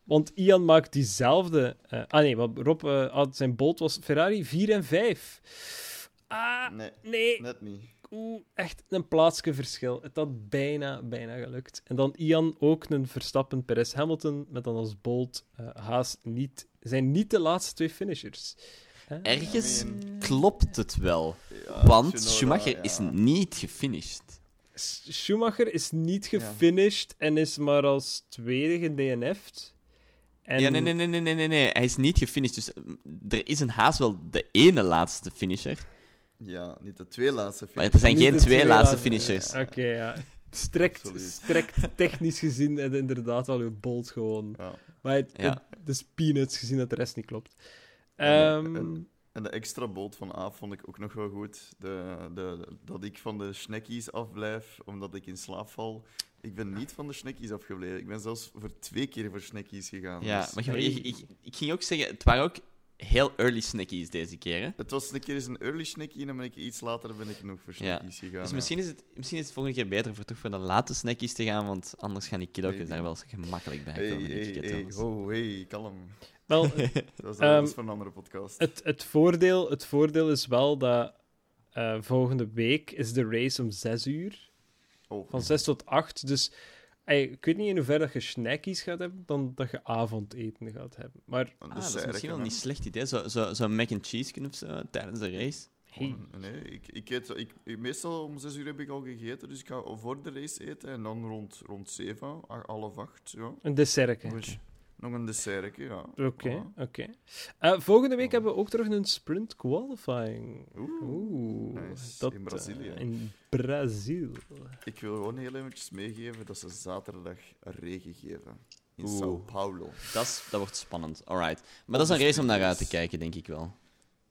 Want Ian maakt diezelfde... eh, ah nee, want Rob eh, had zijn bolt was Ferrari 4 en 5. Ah, Nee, nee. net niet. Oeh, echt een plaatsje verschil. Het had bijna, bijna gelukt. En dan Ian ook een Verstappen, Perez, Hamilton, met dan als bolt eh, haast niet... Zijn niet de laatste twee finishers. Hè? Ergens klopt het wel. Ja, Want Tsunoda, Schumacher ja. is niet gefinished. Schumacher is niet Ja. gefinished en is maar als tweede gedNF'd. En Ja, nee, nee, nee, nee, nee, nee. Hij is niet gefinished. Dus eh, er is een haast wel de ene laatste finisher. Ja, niet de twee laatste Maar er zijn Niet geen twee twee laatste laatste, finishers. Oké, ja. Strekt, Absoluut. strekt technisch gezien en inderdaad wel uw bolt gewoon. Ja. Maar het, Ja. het- het is peanuts gezien dat de rest niet klopt. En- Ehm, en- En de extra bolt van Aap vond ik ook nog wel goed. De, de, dat ik van de snackies afblijf omdat ik in slaap val. Ik ben niet van de snackies afgebleven. Ik ben zelfs voor twee keer voor snackies gegaan. Ja, Dus- maar je- ik, ik, ik ging ook zeggen, het waren ook heel early snackies deze keer. Hè? Het was een keer eens een early snackie en dan ben ik iets later ben ik nog voor Ja. snackies gegaan. Dus ja. misschien is, het, misschien is het volgende keer beter voor toch voor de late snackies te gaan, want anders gaan die kiddo's Maybe. daar wel zo gemakkelijk bij Hey, komen. hey, hey, ho, hey, kalm. wel, *laughs* Dat is, dat Ehm, voor een andere podcast. het, het, voordeel, het voordeel is wel dat eh, volgende week is de race om 6 uur. Oh, Van 6 tot 8. Dus ey, ik weet niet in hoeverre dat je snackies gaat hebben, dan dat je avondeten gaat hebben. Maar een Ah, dat is misschien wel niet een slecht idee. Zo, zo, zo mac and cheese kunnen of zo tijdens de race. hey, Nee, ik, ik eet, ik, ik- meestal om zes uur heb ik al gegeten, dus ik ga voor de race eten en dan rond, rond zeven, a- half acht, ja. een dessert. Nog, een dessertje, ja. Oké, oké. Eh, volgende week hebben we ook terug een sprint qualifying. Oeh. Oeh, Nice. In Brazilië. eh, in Brazil. Ik wil gewoon heel eventjes meegeven dat ze zaterdag regen geven. In Oeh. Sao Paulo. Dat, dat wordt spannend. Alright. Maar dat is een race om naar uit te kijken, denk ik wel.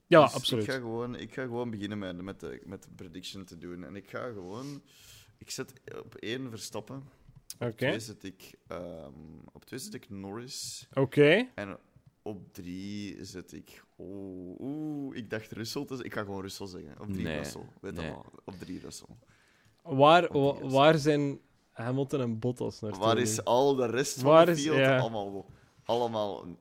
Ja, Dus absoluut. Ik ga gewoon, ik ga gewoon beginnen met, met, de, met de prediction te doen. En ik ga gewoon... Ik zet op één Verstappen. Oké, Twee zet ik, ehm, op twee zet ik Norris. oké. En op drie zet ik... Oh, oeh, ik dacht Russell. Dus ik ga gewoon Russell zeggen. Op drie Nee, Russell. Weet nee. je wel. Op drie Russell. Waar, waar zijn Hamilton en Bottas naartoe? Waar is al de rest van de field? ja. Allemaal, allemaal n-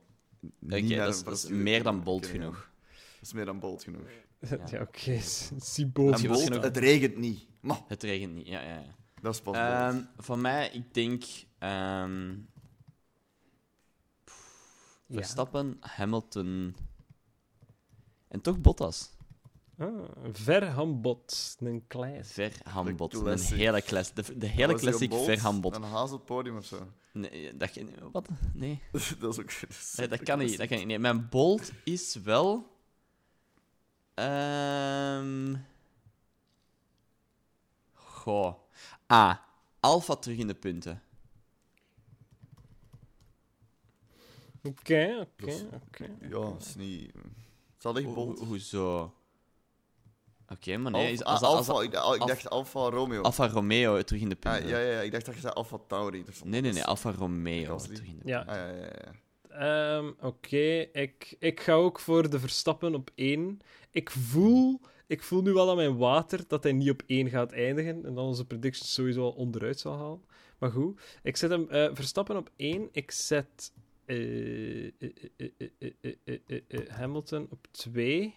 niet Oké, naar dat, is- dat is meer dan bold genoeg. Dat is meer dan bold genoeg. *laughs* ja, oké. *laughs* Bold, genoeg. het regent niet. Maar, Het regent niet, ja, ja, ja. Dat is pas Ehm, bold. van mij, ik denk... ehm, Verstappen, Hamilton... En toch Bottas. Ah, verhambot. Een klein. Verhambot. De Een hele. De, de hele bold? verhambot. Een haas op het podium of zo. Nee, dat, je- wat? Nee. *laughs* dat is ook... Dat, is Nee, dat kan niet. Dat kan niet. Nee, mijn bold is wel... ehm Goh. Ah, Alfa terug in de punten. Oké, oké, Dat is- oké. Ja, is niet... Het zal echt ho- Hoezo? Oké, maar nee. Alfa, is- als, als, Alfa, ik, dacht- ik Alfa- dacht Alfa Romeo. Alfa Romeo terug in de Ah, punten. ja, ja, ja, ik dacht dat je zei Alfa Tauri. Dus Nee, nee, nee. Alfa Romeo terug in de Ja, Ah, ja, ja, ja. Ehm, Oké, ik, ik ga ook voor de Verstappen op één. Ik voel, ik voel nu wel aan mijn water dat hij niet op één gaat eindigen. En dan onze predictions sowieso al onderuit zal halen. Maar goed, ik zet hem Verstappen op 1. Ik zet Hamilton op 2.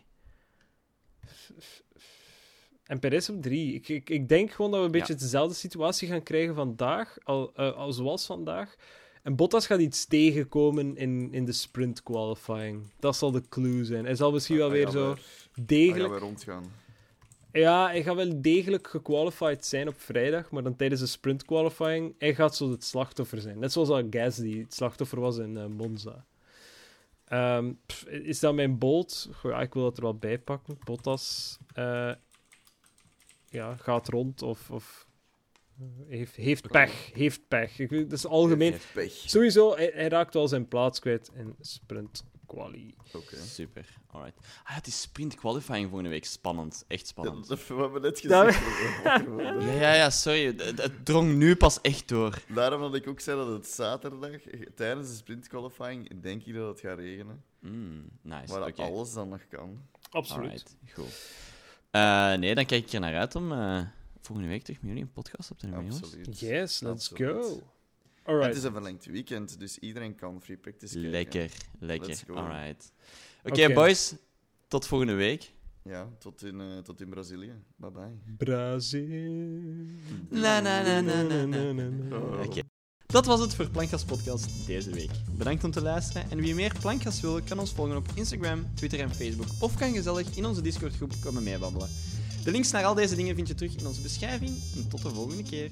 En Perez op 3. Ik, ik, ik, denk gewoon dat we een beetje dezelfde situatie gaan krijgen vandaag, al, zoals vandaag. En Bottas gaat iets tegenkomen in, in de sprint qualifying. Dat zal de clue zijn. Hij zal misschien wel weer zo Degelijk... rondgaan. Ja, hij gaat wel degelijk gequalified zijn op vrijdag, maar dan tijdens de sprint qualifying, hij gaat zo het slachtoffer zijn. Net zoals dat Gasly het slachtoffer was in eh, Monza. Ehm, pff, is dat mijn? Goh, ja, ik wil dat er wel bij pakken. Bottas eh, ja, gaat rond of, of eh, heeft, heeft pech. Heeft pech. Ik, dat is algemeen. Sowieso, hij, hij raakt wel zijn plaats kwijt in sprint quali. Oké. Super, alright. Ah, het is sprint qualifying volgende week. Spannend, echt Ja, spannend. dat hebben we hebben net Dat- gezegd. Ja, *laughs* ja, ja, sorry. Het, het drong nu pas echt door. Daarom dat ik ook zei dat het zaterdag, tijdens de sprint qualifying, denk ik dat het gaat regenen. Mm, nice, Maar oké. dat alles dan nog kan. Absoluut. Alright, goed. Eh, nee, dan kijk ik er naar uit om eh, volgende week terug met jullie een podcast op te nemen, jongens. Yes, let's Absoluut. go. Alright. Het is een verlengd weekend, dus iedereen kan free practice kijken. Lekker, lekker. Alright. Oké, Oké. boys. Tot volgende week. Ja, tot in, eh, tot in Brazilië. Bye bye. Brazil. Na, na, na, na, na, na. na. Oh. Oké. Dat was het voor Plankgas Podcast deze week. Bedankt om te luisteren. En wie meer Plankgas wil, kan ons volgen op Instagram, Twitter en Facebook. Of kan gezellig in onze Discord groep komen meebabbelen. De links naar al deze dingen vind je terug in onze beschrijving. En tot de volgende keer.